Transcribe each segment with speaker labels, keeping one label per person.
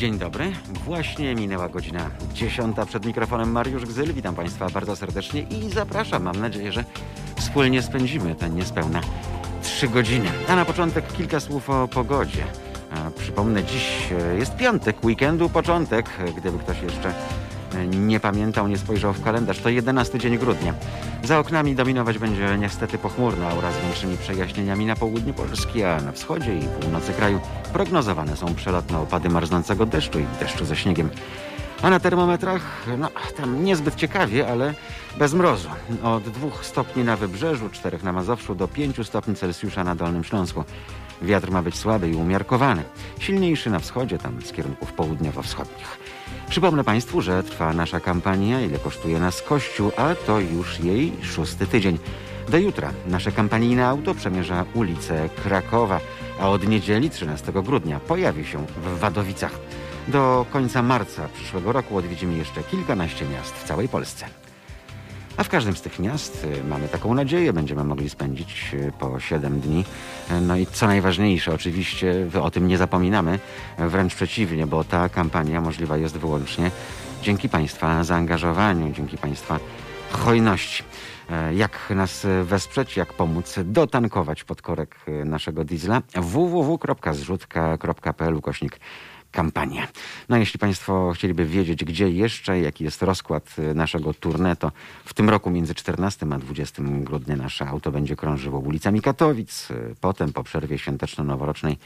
Speaker 1: Dzień dobry. Właśnie minęła godzina 10 przed mikrofonem Mariusz Gzyl. Witam Państwa bardzo serdecznie i zapraszam. Mam nadzieję, że wspólnie spędzimy te niespełna 3 godziny. A na początek kilka słów o pogodzie. A przypomnę, dziś e, jest piątek, weekendu początek, gdyby ktoś jeszcze e, nie pamiętał, nie spojrzał w kalendarz. To 11 dzień grudnia. Za oknami dominować będzie niestety pochmurna aura z większymi przejaśnieniami na południu Polski, a na wschodzie i północy kraju prognozowane są przelotne opady marznącego deszczu i deszczu ze śniegiem. A na termometrach, no tam niezbyt ciekawie, ale bez mrozu. Od 2 stopni na wybrzeżu, 4 na Mazowszu do 5 stopni Celsjusza na Dolnym Śląsku. Wiatr ma być słaby i umiarkowany. Silniejszy na wschodzie, tam z kierunków południowo-wschodnich. Przypomnę Państwu, że trwa nasza kampania Ile kosztuje nas Kościół, a to już jej szósty tydzień. Do jutra nasze kampanijne auto przemierza ulicę Krakowa, a od niedzieli 13 grudnia pojawi się w Wadowicach. Do końca marca przyszłego roku odwiedzimy jeszcze kilkanaście miast w całej Polsce. A w każdym z tych miast y, mamy taką nadzieję, będziemy mogli spędzić y, po 7 dni. Y, No i co najważniejsze, oczywiście o tym nie zapominamy, wręcz przeciwnie, bo ta kampania możliwa jest wyłącznie dzięki Państwa zaangażowaniu, dzięki Państwa hojności. E, Jak nas wesprzeć, jak pomóc dotankować pod korek y, naszego diesla? www.zrzutka.pl ukośnik kampania. No a jeśli Państwo chcieliby wiedzieć, gdzie jeszcze, jaki jest rozkład y, naszego tournée, to w tym roku między 14 a 20 grudnia nasze auto będzie krążyło ulicami Katowic. y, Potem po przerwie świąteczno-noworocznej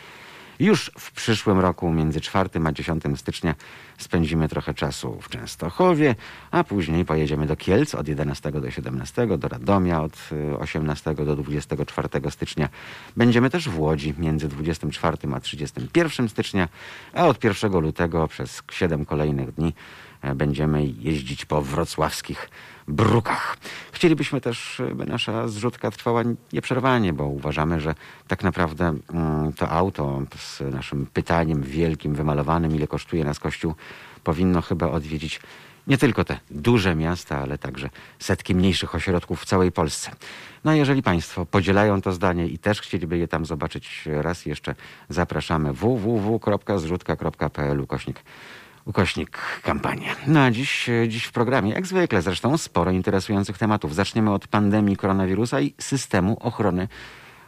Speaker 1: już w przyszłym roku między 4 a 10 stycznia spędzimy trochę czasu w Częstochowie, a później pojedziemy do Kielc od 11 do 17, do Radomia od y, 18 do 24 stycznia. Będziemy też w Łodzi między 24 a 31 stycznia, a od 1 lutego przez 7 kolejnych dni e, będziemy jeździć po wrocławskich brukach. Chcielibyśmy też, by nasza zrzutka trwała nieprzerwanie, bo uważamy, że tak naprawdę mm, to auto z naszym pytaniem wielkim, wymalowanym, ile kosztuje nas Kościół, powinno chyba odwiedzić nie tylko te duże miasta, ale także setki mniejszych ośrodków w całej Polsce. No a jeżeli Państwo podzielają to zdanie i też chcieliby je tam zobaczyć raz jeszcze, zapraszamy www.zrzutka.pl ukośnik ukośnik kampania. No a dziś, dziś w programie, jak zwykle zresztą, sporo interesujących tematów. Zaczniemy od pandemii koronawirusa i systemu ochrony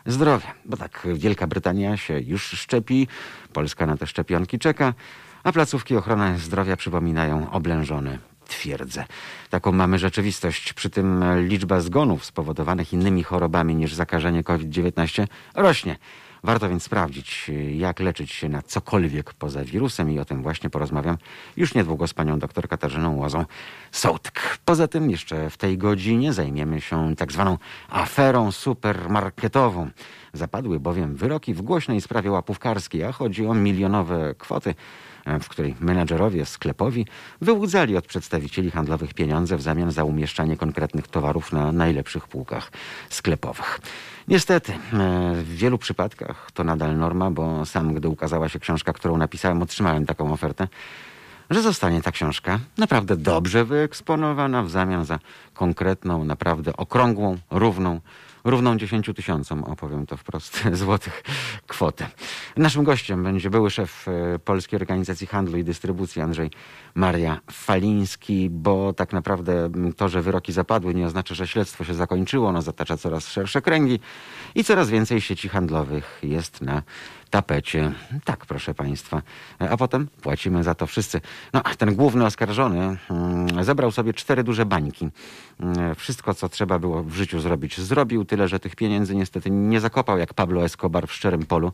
Speaker 1: zdrowia. Bo tak, Wielka Brytania się już szczepi, Polska na te szczepionki czeka, a placówki ochrony zdrowia przypominają oblężone twierdze. Taką mamy rzeczywistość. Przy tym liczba zgonów spowodowanych innymi chorobami niż zakażenie COVID-19 rośnie. Warto więc sprawdzić, jak leczyć się na cokolwiek poza wirusem i o tym właśnie porozmawiam już niedługo z panią dr Katarzyną Łozą Sołtyk. Poza tym jeszcze w tej godzinie zajmiemy się tak zwaną aferą supermarketową. Zapadły bowiem wyroki w głośnej sprawie łapówkarskiej, a chodzi o milionowe kwoty w której menadżerowie sklepowi wyłudzali od przedstawicieli handlowych pieniądze w zamian za umieszczanie konkretnych towarów na najlepszych półkach sklepowych. Niestety, e, w wielu przypadkach to nadal norma, bo sam, gdy ukazała się książka, którą napisałem, otrzymałem taką ofertę, że zostanie ta książka naprawdę dobrze wyeksponowana w zamian za konkretną, naprawdę okrągłą, równą, równą 10 tysiącom, opowiem to wprost, złotych kwotę. Naszym gościem będzie były szef e, Polskiej Organizacji Handlu i Dystrybucji Andrzej Maria Faliński, bo tak naprawdę to, że wyroki zapadły nie oznacza, że śledztwo się zakończyło, ono zatacza coraz szersze kręgi i coraz więcej sieci handlowych jest na tapecie. Tak, proszę Państwa. A potem płacimy za to wszyscy. No, ten główny oskarżony mm, zebrał sobie cztery duże bańki. Mm, Wszystko, co trzeba było w życiu zrobić, zrobił. Tyle, że tych pieniędzy niestety nie zakopał jak Pablo Escobar w szczerym polu.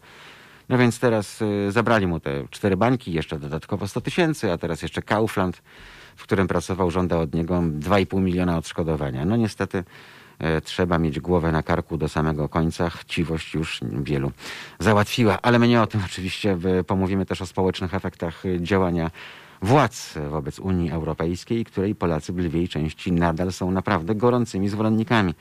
Speaker 1: No więc teraz y, zabrali mu te cztery bańki, jeszcze dodatkowo 100 tysięcy, a teraz jeszcze Kaufland, w którym pracował, żąda od niego 2,5 miliona odszkodowania. No niestety trzeba mieć głowę na karku do samego końca. Chciwość już wielu załatwiła. Ale my nie o tym oczywiście. Pomówimy też o społecznych efektach działania władz wobec Unii Europejskiej, której Polacy w lwiej części nadal są naprawdę gorącymi zwolennikami.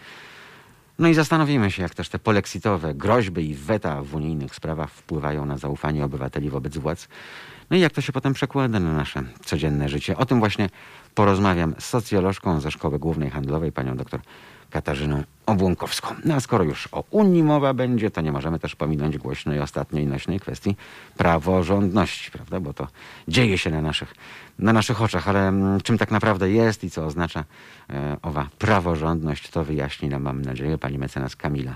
Speaker 1: No i zastanowimy się, jak też te polexitowe groźby i weta w unijnych sprawach wpływają na zaufanie obywateli wobec władz. No i jak to się potem przekłada na nasze codzienne życie. O tym właśnie porozmawiam z socjolożką ze Szkoły Głównej Handlowej, panią dr Katarzyną Obłonkowską. No a skoro już o Unii mowa będzie, to nie możemy też pominąć głośnej, ostatniej, nośnej kwestii praworządności, prawda? Bo to dzieje się na naszych, na naszych oczach, ale mm, czym tak naprawdę jest i co oznacza e, owa praworządność, to wyjaśni nam, mam nadzieję, pani mecenas Kamila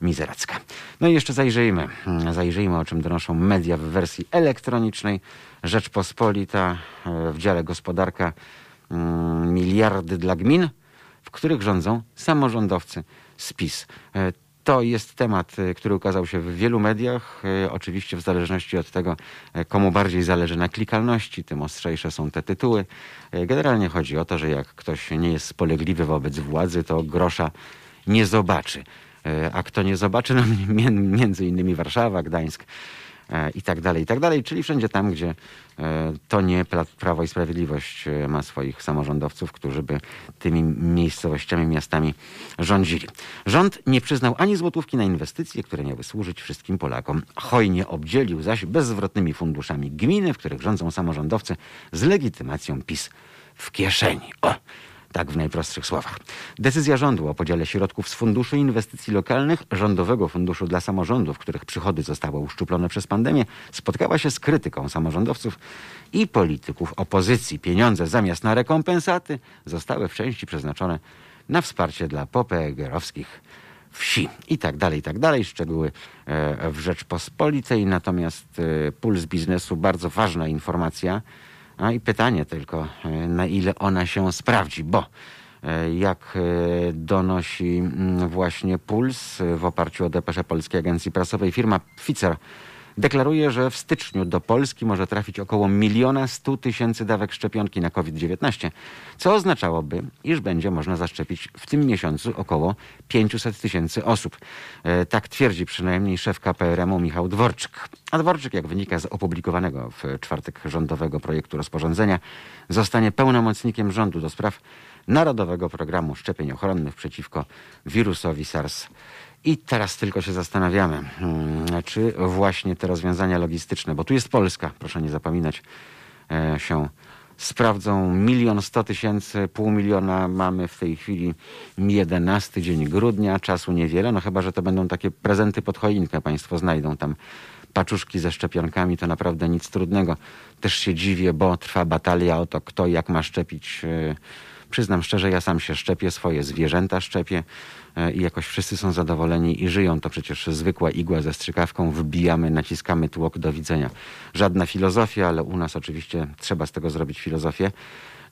Speaker 1: Mizeracka. No i jeszcze zajrzyjmy, mm, zajrzyjmy o czym donoszą media w wersji elektronicznej. Rzeczpospolita e, w dziale gospodarka mm, miliardy dla gmin, w których rządzą samorządowcy z PiS. E, to jest temat, e, który ukazał się w wielu mediach. Oczywiście w zależności od tego, komu bardziej zależy na klikalności, tym ostrzejsze są te tytuły. Generalnie chodzi o to, że jak ktoś nie jest spolegliwy wobec władzy, to grosza nie zobaczy. E, a kto nie zobaczy, no między innymi Warszawa, Gdańsk e, i tak dalej, i tak dalej, czyli wszędzie tam, gdzie e, to nie Prawo i Sprawiedliwość ma swoich samorządowców, którzy by tymi miejscowościami, miastami rządzili. Rząd nie przyznał ani złotówki na inwestycje, które miały służyć wszystkim Polakom. Hojnie obdzielił zaś bezzwrotnymi funduszami gminy, w których rządzą samorządowcy z legitymacją PiS w kieszeni. O! Tak w najprostszych słowach. Decyzja rządu o podziale środków z Funduszu Inwestycji Lokalnych, Rządowego Funduszu dla Samorządów, których przychody zostały uszczuplone przez pandemię, spotkała się z krytyką samorządowców i polityków opozycji. Pieniądze zamiast na rekompensaty zostały w części przeznaczone na wsparcie dla popegerowskich wsi i tak dalej, i tak dalej. Szczegóły e, w Rzeczpospolitej. Natomiast e, puls biznesu, bardzo ważna informacja, a i pytanie tylko, e, na ile ona się sprawdzi, bo e, jak e, donosi właśnie Puls w oparciu o depeszę Polskiej Agencji Prasowej, firma Pfizer deklaruje, że w styczniu do Polski może trafić około miliona stu tysięcy dawek szczepionki na COVID-19, co oznaczałoby, iż będzie można zaszczepić w tym miesiącu około 500 tysięcy osób. E, tak twierdzi przynajmniej szef KPRM-u Michał Dworczyk. A Dworczyk, jak wynika z opublikowanego w czwartek rządowego projektu rozporządzenia, zostanie pełnomocnikiem rządu do spraw Narodowego Programu Szczepień Ochronnych przeciwko wirusowi SARS i teraz tylko się zastanawiamy, hmm, czy właśnie te rozwiązania logistyczne, bo tu jest Polska, proszę nie zapominać, e, się sprawdzą. Milion sto tysięcy, pół miliona mamy w tej chwili 11 dzień grudnia, czasu niewiele, no chyba, że to będą takie prezenty pod choinkę, państwo znajdą tam paczuszki ze szczepionkami, to naprawdę nic trudnego. Też się dziwię, bo trwa batalia o to, kto jak ma szczepić. E, przyznam szczerze, ja sam się szczepię, swoje zwierzęta szczepię. E, i jakoś wszyscy są zadowoleni i żyją. To przecież zwykła igła ze strzykawką, wbijamy, naciskamy tłok do widzenia. Żadna filozofia, ale u nas oczywiście trzeba z tego zrobić filozofię.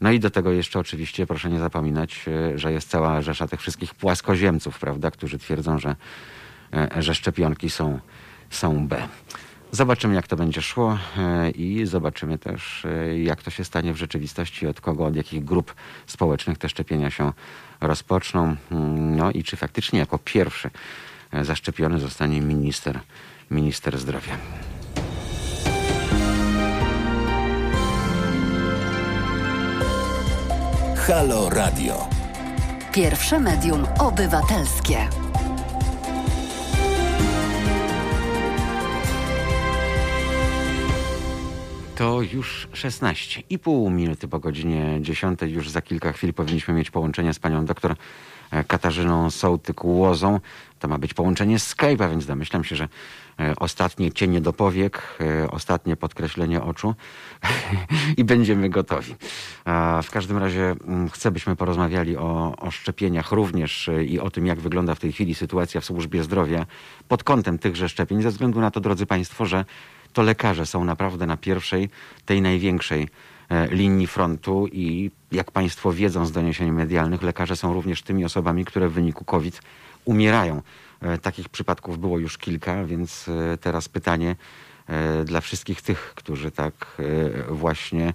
Speaker 1: No i do tego jeszcze oczywiście proszę nie zapominać, e, że jest cała rzesza tych wszystkich płaskoziemców, prawda, którzy twierdzą, że, e, że szczepionki są, są B. Zobaczymy, jak to będzie szło i zobaczymy też, jak to się stanie w rzeczywistości, od kogo, od jakich grup społecznych te szczepienia się rozpoczną. No i czy faktycznie jako pierwszy e, zaszczepiony zostanie minister, minister zdrowia.
Speaker 2: Halo Radio. Pierwsze medium obywatelskie.
Speaker 1: To już 16 i pół minuty po godzinie 10. Już za kilka chwil powinniśmy mieć połączenie z panią doktor e, Katarzyną Sołtyk-Łozą. To ma być połączenie Skype'a, więc domyślam się, że e, ostatnie cienie do powiek, e, ostatnie podkreślenie oczu i będziemy gotowi. W każdym razie mm, chcę, byśmy porozmawiali o, o szczepieniach również i o tym, jak wygląda w tej chwili sytuacja w służbie zdrowia pod kątem tychże szczepień, ze względu na to, drodzy Państwo, że to lekarze są naprawdę na pierwszej, tej największej e, linii frontu i jak Państwo wiedzą z doniesień medialnych, lekarze są również tymi osobami, które w wyniku COVID umierają. E, takich przypadków było już kilka, więc e, teraz pytanie dla wszystkich tych, którzy tak właśnie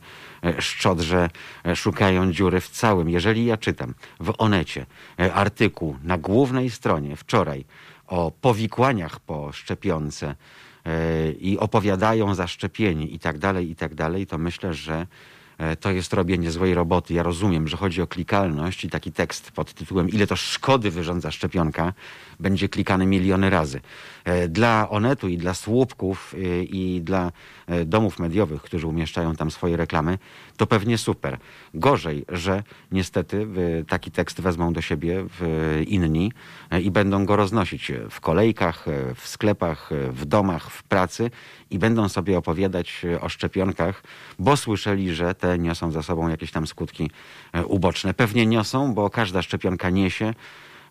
Speaker 1: szczodrze szukają dziury w całym. Jeżeli ja czytam w Onecie artykuł na głównej stronie wczoraj o powikłaniach po szczepionce, i opowiadają zaszczepieni i tak dalej, i tak dalej, to myślę, że e, to jest robienie złej roboty. Ja rozumiem, że chodzi o klikalność i taki tekst pod tytułem Ile to szkody wyrządza szczepionka będzie klikany miliony razy. E, dla Onetu i dla słupków e, i dla domów mediowych, którzy umieszczają tam swoje reklamy, to pewnie super. Gorzej, że niestety taki tekst wezmą do siebie inni i będą go roznosić w kolejkach, w sklepach, w domach, w pracy i będą sobie opowiadać o szczepionkach, bo słyszeli, że te niosą za sobą jakieś tam skutki e, uboczne. Pewnie niosą, bo każda szczepionka niesie.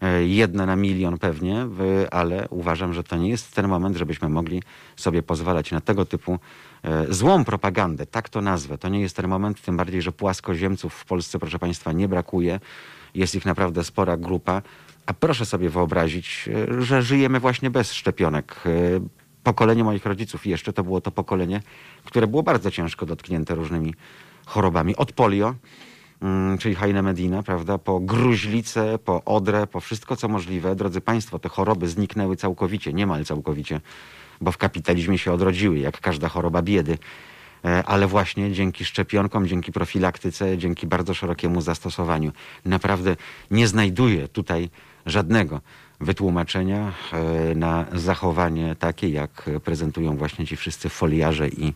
Speaker 1: E, jedna na milion pewnie, ale uważam, że to nie jest ten moment, żebyśmy mogli sobie pozwalać na tego typu e, złą propagandę, tak to nazwę. To nie jest ten moment, tym bardziej, że płaskoziemców w Polsce, proszę Państwa, nie brakuje. Jest ich naprawdę spora grupa. A proszę sobie wyobrazić, że żyjemy właśnie bez szczepionek pokolenie moich rodziców jeszcze to było to pokolenie, które było bardzo ciężko dotknięte różnymi chorobami. Od polio, czyli Hajne Medina, prawda, po gruźlicę, po odrę, po wszystko co możliwe. Drodzy Państwo, te choroby zniknęły całkowicie, niemal całkowicie, bo w kapitalizmie się odrodziły, jak każda choroba biedy. E, ale właśnie dzięki szczepionkom, dzięki profilaktyce, dzięki bardzo szerokiemu zastosowaniu. Naprawdę nie znajduję tutaj żadnego wytłumaczenia e, na zachowanie takie, jak prezentują właśnie ci wszyscy foliarze i,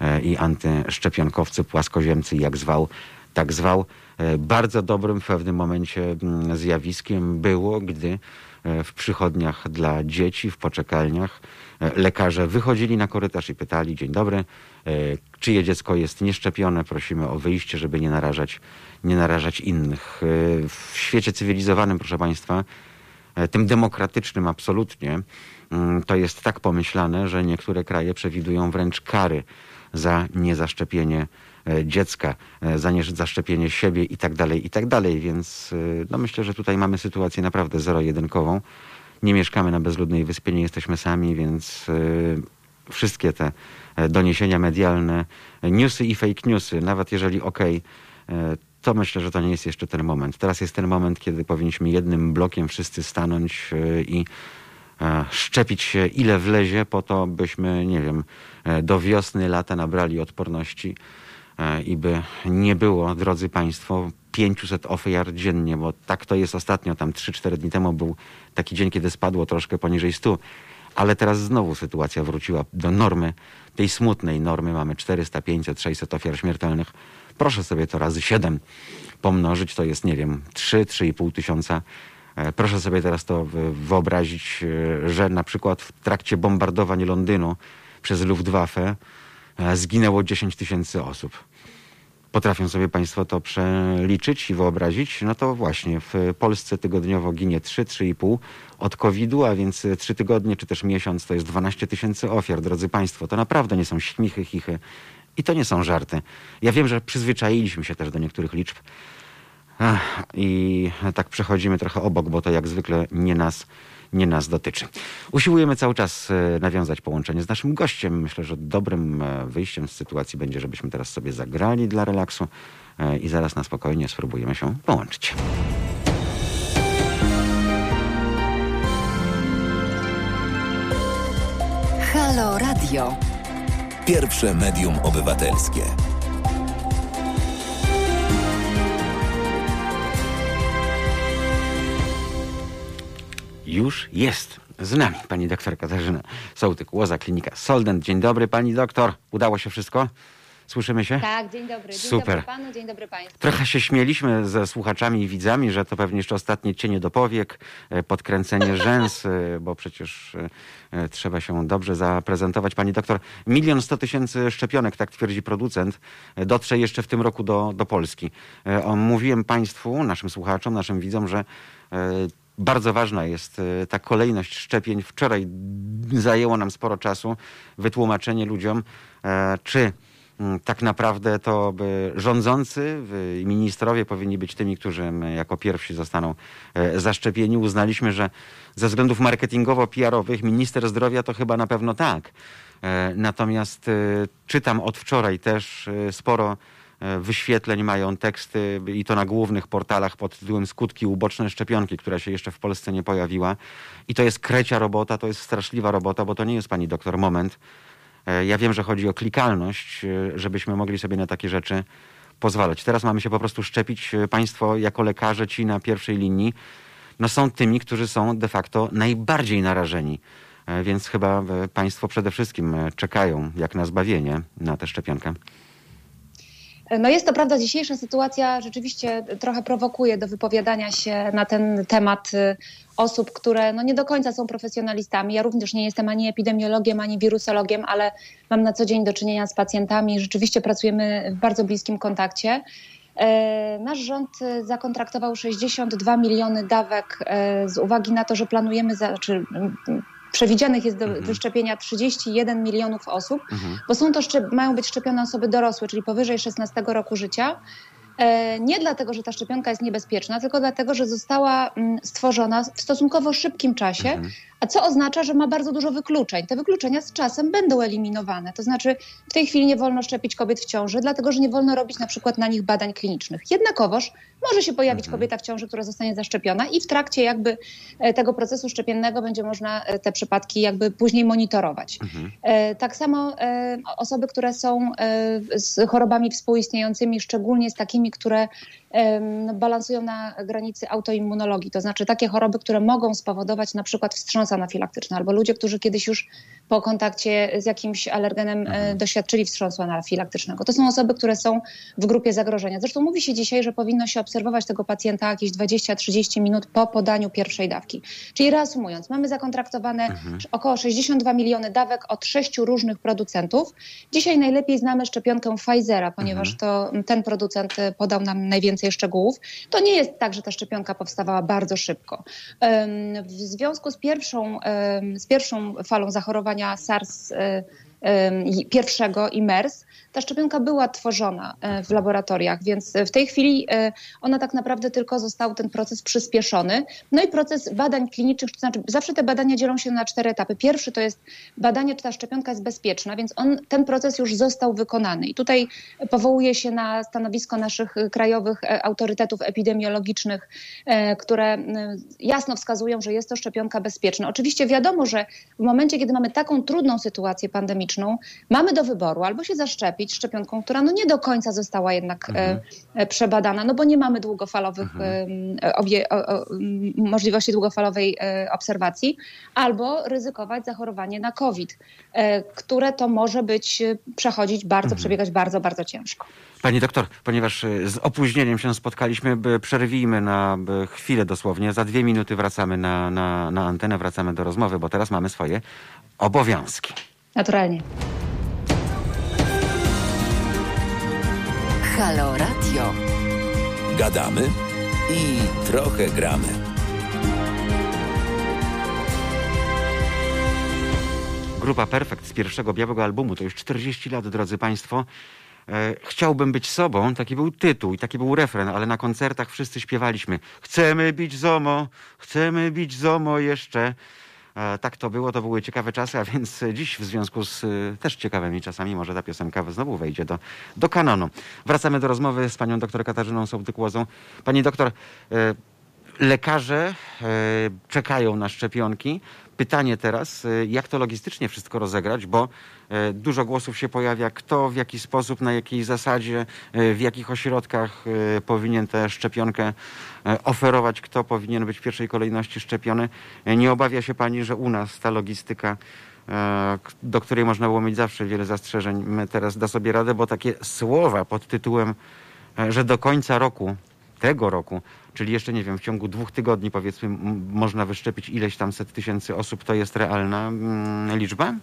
Speaker 1: e, i antyszczepionkowcy, płaskoziemcy, jak zwał, tak zwał. E, bardzo dobrym w pewnym momencie mm, zjawiskiem było, gdy w przychodniach dla dzieci, w poczekalniach lekarze wychodzili na korytarz i pytali, dzień dobry, czyje dziecko jest nieszczepione, prosimy o wyjście, żeby nie narażać, nie narażać innych. W świecie cywilizowanym, proszę Państwa, E, tym demokratycznym absolutnie, mm, to jest tak pomyślane, że niektóre kraje przewidują wręcz kary za niezaszczepienie e, dziecka, e, za niezaszczepienie siebie i tak dalej, i tak dalej. Więc no myślę, że tutaj mamy sytuację naprawdę zero-jedynkową. Nie mieszkamy na bezludnej wyspie, nie jesteśmy sami, więc wszystkie te doniesienia medialne, newsy i fake newsy, nawet jeżeli okay, to myślę, że to nie jest jeszcze ten moment. Teraz jest ten moment, kiedy powinniśmy jednym blokiem wszyscy stanąć e, i e, szczepić się ile wlezie po to, byśmy, nie wiem, e, do wiosny, lata nabrali odporności i by nie było, drodzy Państwo, 500 ofiar dziennie, bo tak to jest ostatnio, tam 3-4 dni temu był taki dzień, kiedy spadło troszkę poniżej 100, ale teraz znowu sytuacja wróciła do normy, tej smutnej normy, mamy 400, 500, 600 ofiar śmiertelnych. Proszę sobie to razy 7 pomnożyć, to jest, nie wiem, 3-3,5 tysiąca. E, proszę sobie teraz to wyobrazić, e, że na przykład w trakcie bombardowań Londynu przez Luftwaffe e, zginęło 10 tysięcy osób. Potrafią sobie Państwo to przeliczyć i wyobrazić? No to właśnie w Polsce tygodniowo ginie 3-3,5 od COVID-u, a więc 3 tygodnie czy też miesiąc to jest 12 tysięcy ofiar, drodzy Państwo. To naprawdę nie są śmichy, chichy i to nie są żarty. Ja wiem, że przyzwyczailiśmy się też do niektórych liczb. Ach, I tak przechodzimy trochę obok, bo to jak zwykle nie nas, nie nas dotyczy. Usiłujemy cały czas e, nawiązać połączenie z naszym gościem. Myślę, że dobrym e, wyjściem z sytuacji będzie, żebyśmy teraz sobie zagrali dla relaksu e, i zaraz na spokojnie spróbujemy się połączyć.
Speaker 2: Halo Radio. Pierwsze medium obywatelskie.
Speaker 1: Już jest z nami pani doktor Katarzyna Sołtyk, Łoza Klinika Solden. Dzień dobry pani doktor. Udało się wszystko? Słyszymy się?
Speaker 3: Tak, dzień dobry. Dzień
Speaker 1: Super.
Speaker 3: dobry panu, dzień dobry państwu.
Speaker 1: Trochę się śmieliśmy ze słuchaczami i widzami, że to pewnie jeszcze ostatnie cienie do powiek, e, podkręcenie rzęs, e, bo przecież e, trzeba się dobrze zaprezentować. Pani doktor, milion sto tysięcy szczepionek, tak twierdzi producent, dotrze jeszcze w tym roku do, do Polski. Mówiłem państwu, naszym słuchaczom, naszym widzom, że bardzo ważna jest ta kolejność szczepień. Wczoraj zajęło nam sporo czasu wytłumaczenie ludziom, czy Mm, tak naprawdę to rządzący i ministrowie powinni być tymi, którzy mm, jako pierwsi zostaną e, zaszczepieni. Uznaliśmy, że ze względów marketingowo-PR-owych minister zdrowia to chyba na pewno tak. E, natomiast e, czytam od wczoraj też sporo wyświetleń mają teksty i to na głównych portalach pod tytułem Skutki uboczne szczepionki, która się jeszcze w Polsce nie pojawiła. I to jest krecia robota, to jest straszliwa robota, bo to nie jest pani doktor moment, E, ja wiem, że chodzi o klikalność, e, żebyśmy mogli sobie na takie rzeczy pozwalać. Teraz mamy się po prostu szczepić. Państwo jako lekarze, ci na pierwszej linii, no są tymi, którzy są de facto najbardziej narażeni. E, więc chyba e, państwo przede wszystkim e, czekają jak na zbawienie na tę szczepionkę.
Speaker 3: No jest to prawda, dzisiejsza sytuacja rzeczywiście trochę prowokuje do wypowiadania się na ten temat y, osób, które no nie do końca są profesjonalistami. Ja również nie jestem ani epidemiologiem, ani wirusologiem, ale mam na co dzień do czynienia z pacjentami. Rzeczywiście pracujemy w bardzo bliskim kontakcie. Nasz rząd y, zakontraktował 62 miliony dawek y, z uwagi na to, że planujemy, czy przewidzianych jest do mhm. wyszczepienia 31 milionów osób, mhm. bo są to mają być szczepione osoby dorosłe, czyli powyżej 16 roku życia. E, nie dlatego, że ta szczepionka jest niebezpieczna, tylko dlatego, że została mm, stworzona w stosunkowo szybkim czasie, mhm a co oznacza, że ma bardzo dużo wykluczeń. Te wykluczenia z czasem będą eliminowane. To znaczy w tej chwili nie wolno szczepić kobiet w ciąży, dlatego że nie wolno robić na przykład na nich badań klinicznych. Jednakowoż może się pojawić mhm. kobieta w ciąży, która zostanie zaszczepiona i w trakcie jakby e, tego procesu szczepiennego będzie można e, te przypadki jakby później monitorować. Mhm. E, tak samo osoby, które są z chorobami współistniejącymi, szczególnie z takimi, które no, balansują na granicy autoimmunologii, to znaczy takie choroby, które mogą spowodować na przykład wstrząs anafilaktyczny, albo ludzie, którzy kiedyś już po kontakcie z jakimś alergenem e, mhm. doświadczyli wstrząsu anafilaktycznego. To są osoby, które są w grupie zagrożenia. Zresztą mówi się dzisiaj, że powinno się obserwować tego pacjenta jakieś 20-30 minut po podaniu pierwszej dawki. Czyli reasumując, mamy zakontraktowane mhm. około 62 miliony dawek od sześciu różnych producentów. Dzisiaj najlepiej znamy szczepionkę Pfizera, ponieważ mhm. to ten producent podał nam najwięcej więcej szczegółów. To nie jest tak, że ta szczepionka powstawała bardzo szybko. W związku z pierwszą, z pierwszą falą zachorowania SARS pierwszego i MERS, ta szczepionka była tworzona e, w laboratoriach, więc w tej chwili e, ona tak naprawdę tylko został ten proces przyspieszony. No i proces badań klinicznych, to znaczy zawsze te badania dzielą się na cztery etapy. Pierwszy to jest badanie, czy ta szczepionka jest bezpieczna, więc on, ten proces już został wykonany. I tutaj powołuje się na stanowisko naszych krajowych e, autorytetów epidemiologicznych, które jasno wskazują, że jest to szczepionka bezpieczna. Oczywiście wiadomo, że w momencie, kiedy mamy taką trudną sytuację pandemiczną, mamy do wyboru albo się zaszczepić, szczepionką, która no nie do końca została jednak e, mhm. e, przebadana, no bo nie mamy długofalowych mhm. Obie, o, o, możliwości długofalowej e, obserwacji, albo ryzykować zachorowanie na COVID, które to może być, przechodzić bardzo, mhm. przebiegać bardzo, bardzo ciężko.
Speaker 1: Pani doktor, ponieważ z opóźnieniem się spotkaliśmy, przerwijmy na chwilę dosłownie. Za dwie minuty wracamy na, na, na antenę, wracamy do rozmowy, bo teraz mamy swoje obowiązki.
Speaker 3: Naturalnie.
Speaker 2: Halo Radio. Gadamy i trochę gramy.
Speaker 1: Grupa Perfekt z pierwszego białego albumu, to już 40 lat, drodzy Państwo. E, chciałbym być sobą, taki był tytuł i taki był refren, ale na koncertach wszyscy śpiewaliśmy Chcemy bić ZOMO, chcemy bić ZOMO jeszcze. E, tak to było, to były ciekawe czasy, a więc dziś w związku z e, też ciekawymi czasami może ta piosenka znowu wejdzie do, do kanonu. Wracamy do rozmowy z panią doktor Katarzyną Sołtykłozą. Pani doktor, e, lekarze czekają na szczepionki. Pytanie teraz, y, jak to logistycznie wszystko rozegrać, bo y, dużo głosów się pojawia, kto, w jaki sposób, na jakiej zasadzie, y, w jakich ośrodkach powinien tę szczepionkę oferować, kto powinien być w pierwszej kolejności szczepiony. Nie obawia się Pani, że u nas ta logistyka do której można było mieć zawsze wiele zastrzeżeń, teraz da sobie radę, bo takie słowa pod tytułem, że do końca roku, tego roku, czyli jeszcze nie wiem, w ciągu dwóch tygodni powiedzmy można wyszczepić ileś tam set tysięcy osób, to jest realna mm, liczba?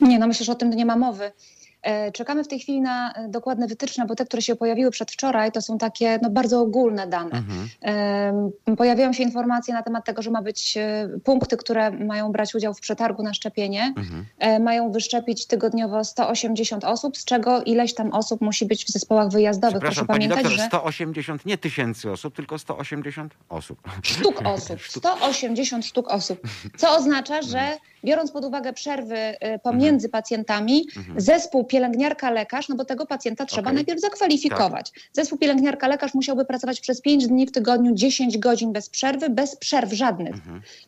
Speaker 3: Nie, no myślę, że o tym nie ma mowy. E, czekamy w tej chwili na e, dokładne wytyczne, bo te, które się pojawiły przedwczoraj, to są takie no, bardzo ogólne dane. Mhm. Pojawiają się informacje na temat tego, że ma być e, punkty, które mają brać udział w przetargu na szczepienie. Mhm. Mają wyszczepić tygodniowo 180 osób, z czego ileś tam osób musi być w zespołach wyjazdowych.
Speaker 1: Proszę pamiętać, doktor, że 180 nie tysięcy osób, tylko 180 osób.
Speaker 3: Sztuk osób. 180 sztuk osób. Co oznacza, że biorąc pod uwagę przerwy y, pomiędzy
Speaker 1: Mhm.
Speaker 3: pacjentami, zespół pielęgniarka-lekarz, no bo tego pacjenta trzeba.
Speaker 1: Tak.
Speaker 3: najpierw zakwalifikować. Zespół pielęgniarka-lekarz musiałby pracować przez 5 dni w tygodniu, 10 godzin bez przerwy, bez przerw żadnych.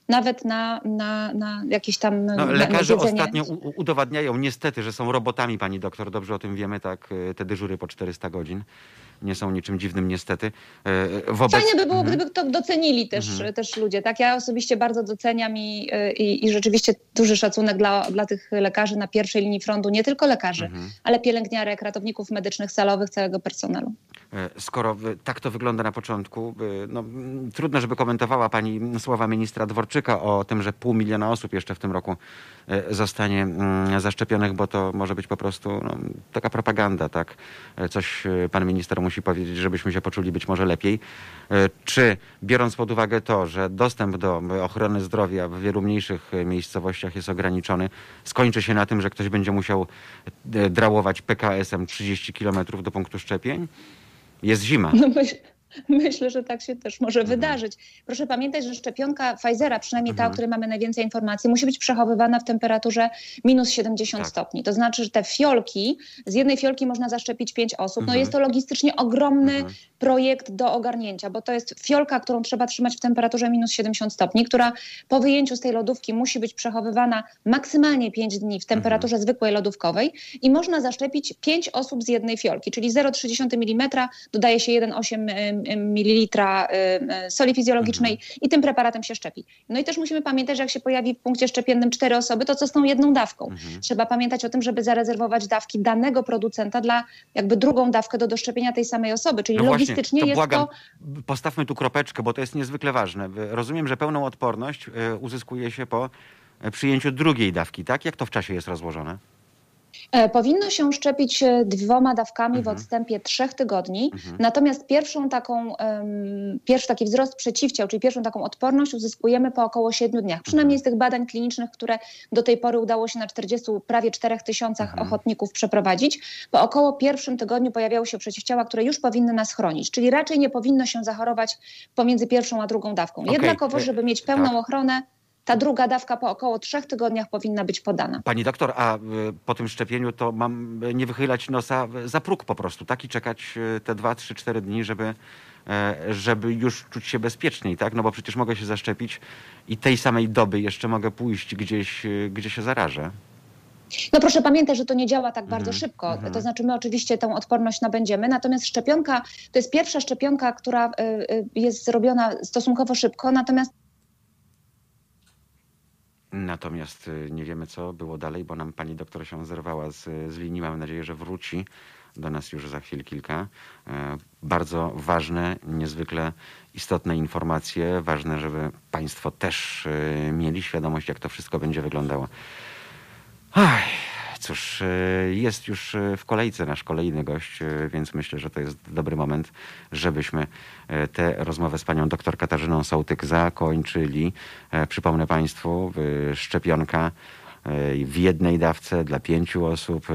Speaker 3: Nawet na, na, na jakieś tam
Speaker 1: No, lekarze ostatnio u- u- udowadniają niestety, że są robotami, pani doktor, dobrze o tym wiemy, tak, y, te dyżury po 400 godzin nie są niczym dziwnym niestety. Y, Wobec...
Speaker 3: Fajnie by było,
Speaker 1: Mhm.
Speaker 3: gdyby to docenili też, też ludzie. Tak, ja osobiście bardzo doceniam i, i, i rzeczywiście duży szacunek dla, dla tych lekarzy na pierwszej linii frontu, nie tylko lekarzy,
Speaker 1: Mhm.
Speaker 3: ale pielęgniarek, ratowników medycznych, salowych, całego personelu.
Speaker 1: E, Skoro tak to wygląda na początku, no, trudno, żeby komentowała pani słowa ministra Dworczyka o tym, że pół miliona osób jeszcze w tym roku e, zostanie mm, zaszczepionych, bo to może być po prostu no, taka propaganda, tak? E, Coś e, pan minister musi powiedzieć, żebyśmy się poczuli być może lepiej. E, Czy biorąc pod uwagę to, że dostęp do ochrony zdrowia w wielu mniejszych e, miejscowościach jest ograniczony, skończy się na tym, że ktoś będzie musiał e, drałować PKS-em 30 kilometrów do punktu szczepień? Jest zima.
Speaker 3: No myśl, myślę, że tak się też może
Speaker 1: Mhm.
Speaker 3: wydarzyć. Proszę pamiętać, że szczepionka Pfizera, przynajmniej ta, o której mamy najwięcej informacji, musi być przechowywana w temperaturze minus 70
Speaker 1: Tak.
Speaker 3: stopni. To znaczy, że te fiolki, z jednej fiolki można zaszczepić 5 osób. No
Speaker 1: Mhm.
Speaker 3: jest to logistycznie ogromny
Speaker 1: Mhm.
Speaker 3: projekt do ogarnięcia, bo to jest fiolka, którą trzeba trzymać w temperaturze minus 70 stopni, która po wyjęciu z tej lodówki musi być przechowywana maksymalnie 5 dni w temperaturze zwykłej lodówkowej i można zaszczepić 5 osób z jednej fiolki, czyli 0,3 mm, dodaje się 1,8 ml y, soli fizjologicznej i tym preparatem się szczepi. No i też musimy pamiętać, że jak się pojawi w punkcie szczepiennym 4 osoby, to co z tą jedną dawką? Trzeba pamiętać o tym, żeby zarezerwować dawki danego producenta dla jakby drugą dawkę do doszczepienia tej samej osoby, czyli
Speaker 1: No właśnie,
Speaker 3: logistycznie
Speaker 1: to
Speaker 3: jest
Speaker 1: błagam,
Speaker 3: to
Speaker 1: postawmy tu kropeczkę, bo to jest niezwykle ważne. Rozumiem, że pełną odporność uzyskuje się po przyjęciu drugiej dawki, tak? Jak to w czasie jest rozłożone?
Speaker 3: E, Powinno się szczepić e, dwoma dawkami
Speaker 1: Mhm.
Speaker 3: w odstępie trzech tygodni. Natomiast pierwszą taką, em, pierwszy taki wzrost przeciwciał, czyli pierwszą taką odporność uzyskujemy po około siedmiu dniach. Przynajmniej z tych badań klinicznych, które do tej pory udało się na 40, prawie 4 tysiącach
Speaker 1: Mhm.
Speaker 3: ochotników przeprowadzić. Po około pierwszym tygodniu pojawiały się przeciwciała, które już powinny nas chronić. Czyli raczej nie powinno się zachorować pomiędzy pierwszą a drugą dawką.
Speaker 1: Okej,
Speaker 3: Jednakowoż,
Speaker 1: e,
Speaker 3: żeby mieć pełną
Speaker 1: tak.
Speaker 3: ochronę, ta druga dawka po około trzech tygodniach powinna być podana.
Speaker 1: Pani doktor, a e, po tym szczepieniu to mam e, nie wychylać nosa za próg po prostu, tak? I czekać e, te dwa, trzy, cztery dni, żeby, e, żeby już czuć się bezpieczniej, tak? No bo przecież mogę się zaszczepić i tej samej doby jeszcze mogę pójść gdzieś, gdzie się zarażę.
Speaker 3: No proszę pamiętać, że to nie działa tak bardzo
Speaker 1: Mhm,
Speaker 3: szybko.
Speaker 1: mhm.
Speaker 3: To znaczy my oczywiście tą odporność nabędziemy, natomiast szczepionka to jest pierwsza szczepionka, która y, y, jest zrobiona stosunkowo szybko, natomiast
Speaker 1: Natomiast y, nie wiemy, co było dalej, bo nam pani doktor się zerwała z, z linii. Mam nadzieję, że wróci do nas już za chwil kilka. E, Bardzo ważne, niezwykle istotne informacje. Ważne, żeby państwo też y, mieli świadomość, jak to wszystko będzie wyglądało. Aj, cóż, y, jest już y, w kolejce nasz kolejny gość, y, więc myślę, że to jest dobry moment, żebyśmy tę rozmowę z panią doktor Katarzyną Sołtyk zakończyli. E, Przypomnę państwu, szczepionka w jednej dawce dla pięciu osób,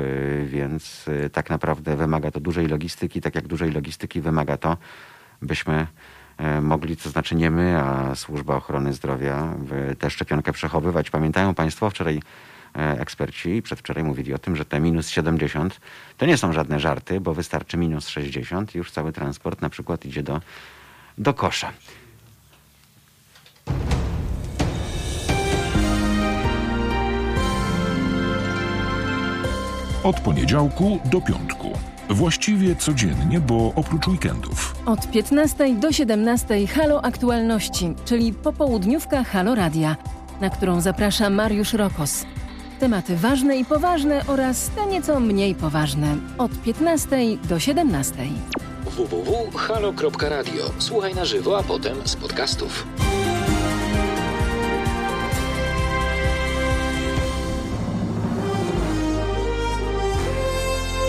Speaker 1: więc tak naprawdę wymaga to dużej logistyki, tak jak dużej logistyki wymaga to, byśmy e, mogli, to znaczy nie my, a Służba Ochrony Zdrowia, tę szczepionkę przechowywać. Pamiętają Państwo, wczoraj e, eksperci przedwczoraj mówili o tym, że te minus 70 to nie są żadne żarty, bo wystarczy minus 60 i już cały transport na przykład idzie do, do kosza.
Speaker 4: Od poniedziałku do piątku. Właściwie codziennie, bo oprócz weekendów.
Speaker 5: Od 15 do 17 Halo Aktualności, czyli popołudniówka Halo Radia, na którą zaprasza Mariusz Rokos. Tematy ważne i poważne oraz te nieco mniej poważne. Od 15 do 17.
Speaker 6: www.halo.radio. Słuchaj na żywo, a potem z podcastów.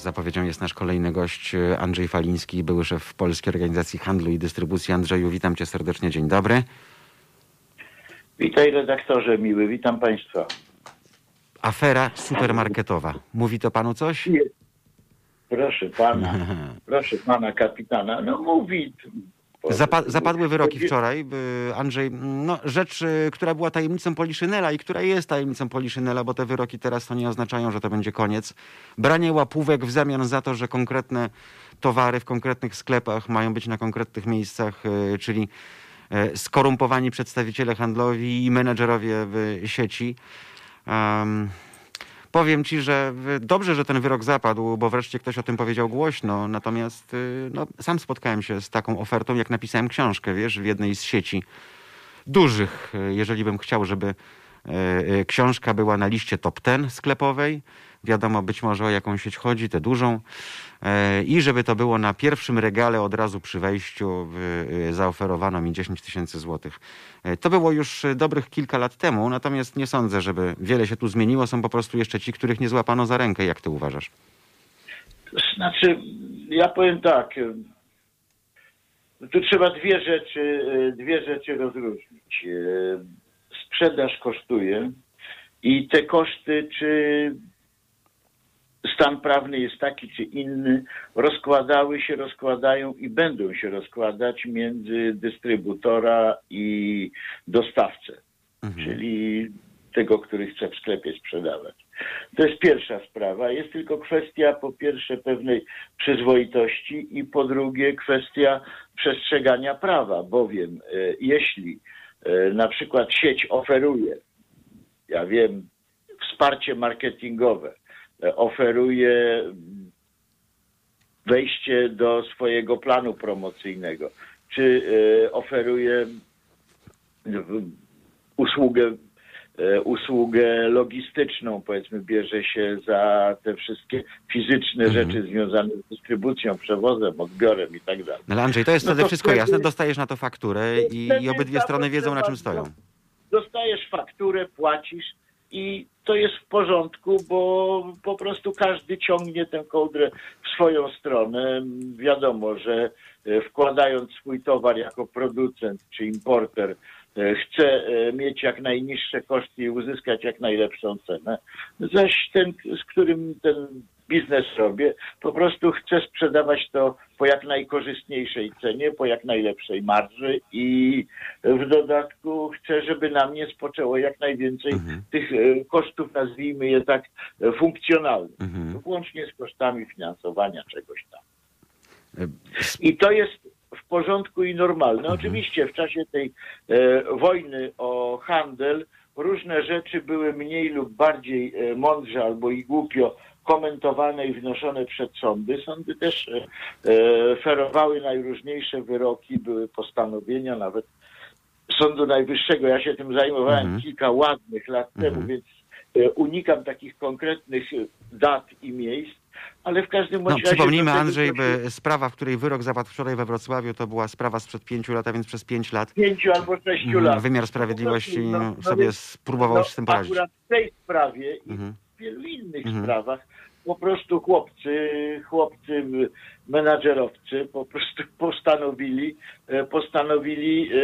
Speaker 1: Zapowiedzią jest nasz kolejny gość e, Andrzej Faliński, były szef Polskiej Organizacji Handlu i Dystrybucji. Andrzeju, witam cię serdecznie, dzień dobry.
Speaker 7: Witaj redaktorze miły, witam Państwa.
Speaker 1: Afera supermarketowa. Mówi to panu coś?
Speaker 7: Proszę pana, proszę pana kapitana, no mówi.
Speaker 1: Zapa zapadły wyroki wczoraj. by- Andrzej, no, rzecz, y, która była tajemnicą Poliszynela i która jest tajemnicą Poliszynela, bo te wyroki teraz to nie oznaczają, że to będzie koniec. Branie łapówek w zamian za to, że konkretne towary w konkretnych sklepach mają być na konkretnych miejscach, y, czyli y, skorumpowani przedstawiciele handlowi i menedżerowie w sieci. Em, Powiem ci, że dobrze, że ten wyrok zapadł, bo wreszcie ktoś o tym powiedział głośno. Natomiast y, no, sam spotkałem się z taką ofertą, jak napisałem książkę, wiesz, w jednej z sieci dużych. Y, Jeżeli bym chciał, żeby y, książka była na liście top 10 sklepowej, wiadomo być może o jaką sieć chodzi, tę dużą, y, i żeby to było na pierwszym regale od razu przy wejściu, y, zaoferowano mi 10 tysięcy złotych. Y, To było już dobrych kilka lat temu, natomiast nie sądzę, żeby wiele się tu zmieniło. Są po prostu jeszcze ci, których nie złapano za rękę, jak ty uważasz?
Speaker 7: Znaczy, ja powiem tak, tu trzeba dwie rzeczy, dwie rzeczy rozróżnić. Sprzedaż kosztuje i te koszty, czy stan prawny jest taki czy inny, rozkładały się, rozkładają i będą się rozkładać między dystrybutora i dostawcę. czyli tego, który chce w sklepie sprzedawać. To jest pierwsza sprawa. Jest tylko kwestia po pierwsze pewnej przyzwoitości i po drugie kwestia przestrzegania prawa, bowiem e, jeśli e, na przykład sieć oferuje, ja wiem, wsparcie marketingowe, oferuje mm, wejście do swojego planu promocyjnego, czy e, oferuje w- usługę, e, usługę logistyczną, powiedzmy, bierze się za te wszystkie fizyczne
Speaker 1: Mhm.
Speaker 7: rzeczy związane z dystrybucją, przewozem, odbiorem i tak dalej.
Speaker 1: Ale Andrzej, to jest
Speaker 7: No
Speaker 1: wtedy wszystko
Speaker 7: wtedy-
Speaker 1: jasne. Dostajesz na to fakturę i, i obydwie strony wiedzą, na czym stoją.
Speaker 7: Dostajesz fakturę, płacisz i to jest w porządku, bo po prostu każdy ciągnie tę kołdrę w swoją stronę. Wiadomo, że e, wkładając swój towar jako producent czy importer, e, chce e, mieć jak najniższe koszty i uzyskać jak najlepszą cenę. Zaś ten, z którym ten biznes robię, po prostu chcę sprzedawać to po jak najkorzystniejszej cenie, po jak najlepszej marży i w dodatku chcę, żeby na mnie spoczęło jak najwięcej
Speaker 1: Mhm.
Speaker 7: tych e, kosztów, nazwijmy je tak, e, funkcjonalnych,
Speaker 1: Mhm.
Speaker 7: włącznie z kosztami finansowania czegoś tam.
Speaker 1: E,
Speaker 7: I to jest w porządku i normalne.
Speaker 1: Mhm.
Speaker 7: Oczywiście w czasie tej e, wojny o handel różne rzeczy były mniej lub bardziej mądrze albo i głupio komentowane i wnoszone przed sądy. Sądy też e, e, ferowały najróżniejsze wyroki, były postanowienia nawet Sądu Najwyższego. Ja się tym zajmowałem
Speaker 1: Mhm.
Speaker 7: kilka ładnych lat temu,
Speaker 1: Mhm.
Speaker 7: więc e, unikam takich konkretnych dat i miejsc, ale w każdym
Speaker 1: No,
Speaker 7: razie...
Speaker 1: przypomnijmy, Andrzej, by sprawa, w której wyrok zapadł wczoraj we Wrocławiu, to była sprawa sprzed pięciu lat, a więc przez pięć lat
Speaker 7: pięciu albo sześciu
Speaker 1: mhm,
Speaker 7: lat.
Speaker 1: wymiar sprawiedliwości
Speaker 7: No, no,
Speaker 1: sobie spróbował
Speaker 7: no,
Speaker 1: z tym poradzić.
Speaker 7: Akurat w tej sprawie
Speaker 1: Mhm.
Speaker 7: W wielu innych
Speaker 1: Mhm.
Speaker 7: sprawach po prostu chłopcy, chłopcy menadżerowcy po prostu postanowili, e, postanowili e,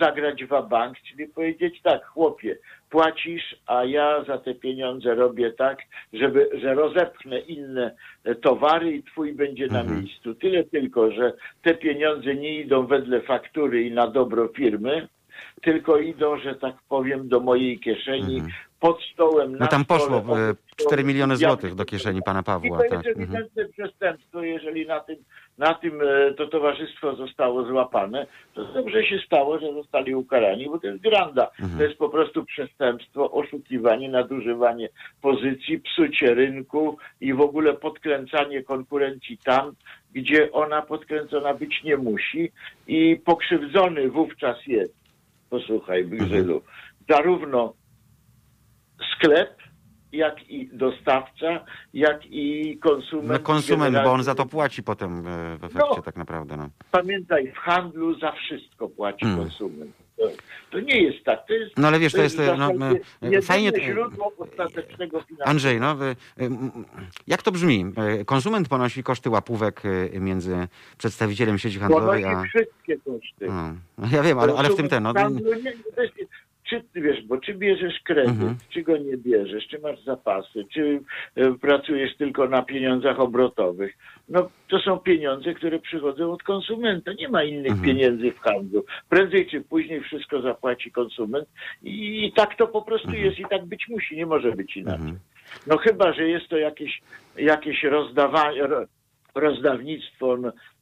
Speaker 7: zagrać w bank, czyli powiedzieć tak, chłopie, płacisz, a ja za te pieniądze robię tak, żeby, że rozepchnę inne towary i twój będzie na
Speaker 1: Mhm.
Speaker 7: miejscu. Tyle tylko, że te pieniądze nie idą wedle faktury i na dobro firmy, tylko idą, że tak powiem, do mojej kieszeni,
Speaker 1: Mhm.
Speaker 7: Pod stołem, na
Speaker 1: No tam
Speaker 7: stole,
Speaker 1: poszło e,
Speaker 7: stołu.
Speaker 1: 4 miliony
Speaker 7: Ja-
Speaker 1: złotych do kieszeni pana
Speaker 7: I
Speaker 1: Pawła.
Speaker 7: to jest
Speaker 1: Tak. Mhm.
Speaker 7: ewidentne przestępstwo, jeżeli na tym, na tym e, to towarzystwo zostało złapane, to dobrze się stało, że zostali ukarani, bo to jest granda.
Speaker 1: Mhm.
Speaker 7: To jest po prostu przestępstwo, oszukiwanie, nadużywanie pozycji, psucie rynku i w ogóle podkręcanie konkurencji tam, gdzie ona podkręcona być nie musi i pokrzywdzony wówczas jest, posłuchaj Grzylu, zarówno sklep, jak i dostawca, jak i konsument.
Speaker 1: No konsument, bo on za to płaci potem e, w efekcie
Speaker 7: No.
Speaker 1: tak naprawdę. No.
Speaker 7: Pamiętaj, w handlu za wszystko płaci
Speaker 1: Mm.
Speaker 7: konsument. To, to nie jest tak. To jest,
Speaker 1: No ale wiesz, to jest,
Speaker 7: w
Speaker 1: no, no,
Speaker 7: jedyne
Speaker 1: fajnie-
Speaker 7: źródło ostatecznego finansowania.
Speaker 1: Andrzej, no, ym, jak to brzmi? E, Konsument ponosi koszty łapówek e, między przedstawicielem sieci handlowej
Speaker 7: Ponosi
Speaker 1: a...
Speaker 7: wszystkie koszty.
Speaker 1: No, ja wiem, ale, ale w tym ten... No,
Speaker 7: handlu nie- to jest- Czy wiesz, bo czy bierzesz kredyt,
Speaker 1: Mhm.
Speaker 7: czy go nie bierzesz, czy masz zapasy, czy e, pracujesz tylko na pieniądzach obrotowych. No to są pieniądze, które przychodzą od konsumenta. Nie ma innych
Speaker 1: Mhm.
Speaker 7: pieniędzy w handlu. Prędzej czy później wszystko zapłaci konsument i, i tak to po prostu
Speaker 1: Mhm.
Speaker 7: jest i tak być musi. Nie może być inaczej.
Speaker 1: Mhm.
Speaker 7: No chyba, że jest to jakieś, jakieś rozdawanie, ro- rozdawnictwo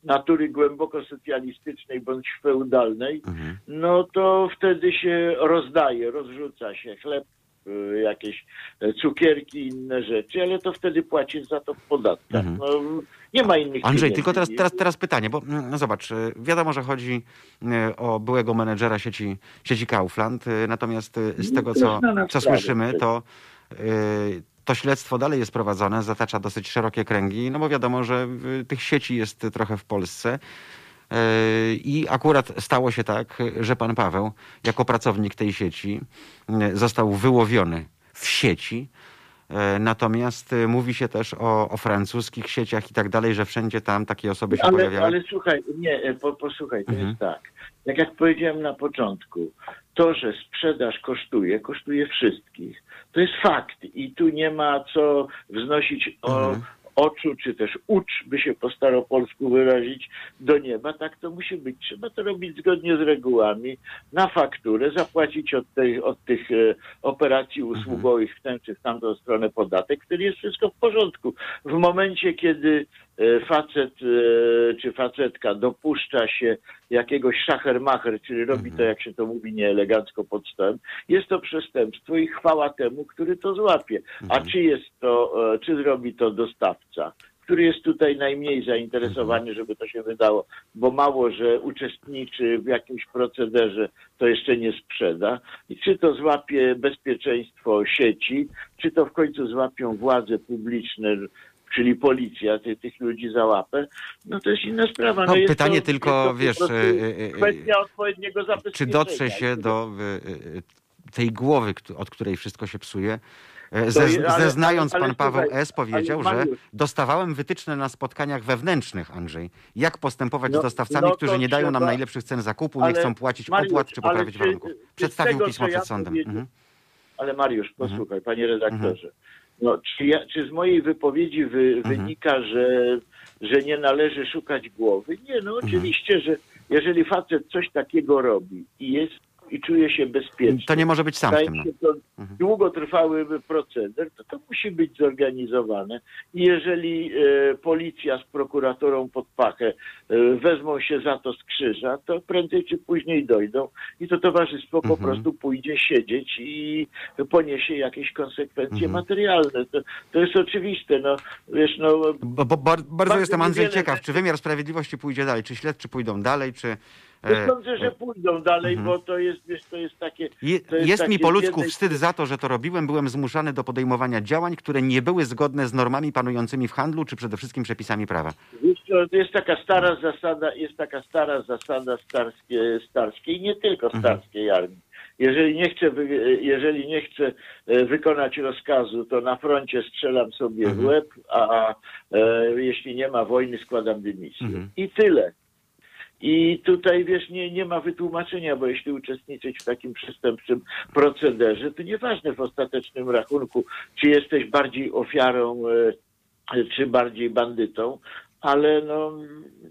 Speaker 7: natury głęboko socjalistycznej bądź feudalnej,
Speaker 1: Mhm.
Speaker 7: no to wtedy się rozdaje, rozrzuca się chleb, y, jakieś e, cukierki, inne rzeczy, ale to wtedy płacisz za to w podatkach.
Speaker 1: Mhm.
Speaker 7: No, nie ma innych
Speaker 1: Andrzej,
Speaker 7: pieniędzy.
Speaker 1: tylko teraz, teraz, teraz pytanie, bo mm, no zobacz, e, wiadomo, że chodzi e, o byłego menedżera sieci, sieci Kaufland, natomiast z tego, co, co słyszymy, to to śledztwo dalej jest prowadzone, zatacza dosyć szerokie kręgi, no bo wiadomo, że tych sieci jest trochę w Polsce. E, I akurat stało się tak, że pan Paweł, jako pracownik tej sieci, został wyłowiony w sieci. E, Natomiast e, mówi się też o, o francuskich sieciach i tak dalej, że wszędzie tam takie osoby się
Speaker 7: ale,
Speaker 1: pojawiały.
Speaker 7: ale słuchaj, nie, po, posłuchaj, to
Speaker 1: Mhm.
Speaker 7: jest tak. Tak jak powiedziałem na początku, to, że sprzedaż kosztuje, kosztuje wszystkich. To jest fakt i tu nie ma co wznosić o,
Speaker 1: Mhm.
Speaker 7: oczu, czy też ucz, by się po staropolsku wyrazić, do nieba. Tak to musi być. Trzeba to robić zgodnie z regułami, na fakturę, zapłacić od, tej, od tych e, operacji usługowych w tę czy w tamtą stronę podatek, wtedy jest wszystko w porządku. W momencie, kiedy facet e, czy facetka dopuszcza się jakiegoś szachermacher, czyli robi to, jak się to mówi, nieelegancko pod stołem, jest to przestępstwo i chwała temu, który to złapie. A czy jest to, e, czy zrobi to dostawca? który jest tutaj najmniej zainteresowany, żeby to się wydało, bo mało, że uczestniczy w jakimś procederze, to jeszcze nie sprzeda. I czy to złapie bezpieczeństwo sieci, czy to w końcu złapią władze publiczne, czyli policja ty, tych ludzi za łapę, no to jest inna sprawa.
Speaker 1: No,
Speaker 7: jest
Speaker 1: pytanie
Speaker 7: to,
Speaker 1: tylko,
Speaker 7: to
Speaker 1: wiesz, e, e, e,
Speaker 7: kwestia odpowiedniego
Speaker 1: Czy
Speaker 7: zabezpieczenia.
Speaker 1: dotrze się do y, y, tej głowy, od której wszystko się psuje? E,
Speaker 7: ale-
Speaker 1: zeznając pan Paweł S. powiedział, że dostawałem wytyczne na spotkaniach wewnętrznych, Andrzej. Jak postępować
Speaker 7: No-
Speaker 1: z dostawcami,
Speaker 7: no
Speaker 1: którzy nie dają nam najlepszych cen zakupu, nie chcą płacić
Speaker 7: Mariusz,
Speaker 1: opłat czy poprawić
Speaker 7: czy-
Speaker 1: warunków?
Speaker 7: czy
Speaker 1: Przedstawił
Speaker 7: tego,
Speaker 1: pismo
Speaker 7: co ja
Speaker 1: przed sądem. Mhm.
Speaker 7: Ale Mariusz, posłuchaj,
Speaker 1: Mhm.
Speaker 7: panie redaktorze. No, czy, ja, czy z mojej wypowiedzi wy,
Speaker 1: Mhm.
Speaker 7: wynika, że, że nie należy szukać głowy? Nie, no
Speaker 1: Mhm.
Speaker 7: oczywiście, że jeżeli facet coś takiego robi i jest i czuje się bezpiecznie,
Speaker 1: To nie może być sam w tym. No.
Speaker 7: się to
Speaker 1: Mhm.
Speaker 7: długotrwały proceder, to to musi być zorganizowane. I jeżeli e, policja z prokuratorą pod pachę e, wezmą się za to z krzyża, to prędzej czy później dojdą i to towarzystwo po
Speaker 1: Mhm.
Speaker 7: prostu pójdzie siedzieć i poniesie jakieś konsekwencje
Speaker 1: Mhm.
Speaker 7: materialne. To, to jest oczywiste. No, wiesz, no,
Speaker 1: Bo, bo, bar- bardzo
Speaker 7: Bardzo
Speaker 1: jestem, Andrzej, ciekaw, czy wymiar sprawiedliwości pójdzie dalej, czy śledczy pójdą dalej, czy...
Speaker 7: no
Speaker 1: e,
Speaker 7: sądzę, że pójdą dalej,
Speaker 1: Mhm.
Speaker 7: bo to jest, wiesz, to jest takie... To jest
Speaker 1: jest mi
Speaker 7: takie
Speaker 1: po
Speaker 7: z
Speaker 1: ludzku
Speaker 7: jednej
Speaker 1: wstyd za to, że to robiłem. Byłem zmuszany do podejmowania działań, które nie były zgodne z normami panującymi w handlu, czy przede wszystkim przepisami prawa.
Speaker 7: Jest taka stara zasada, jest taka stara zasada starskie, starskiej, nie tylko
Speaker 1: Mhm.
Speaker 7: starskiej armii. Jeżeli nie chcę, jeżeli nie chcę e, wykonać rozkazu, to na froncie strzelam sobie w
Speaker 1: Mhm.
Speaker 7: łeb, a e, jeśli nie ma wojny, składam dymisję.
Speaker 1: Mhm.
Speaker 7: I tyle. I tutaj, wiesz, nie, nie ma wytłumaczenia, bo jeśli uczestniczyć w takim przestępczym procederze, to nieważne w ostatecznym rachunku, czy jesteś bardziej ofiarą, e, czy bardziej bandytą, ale no,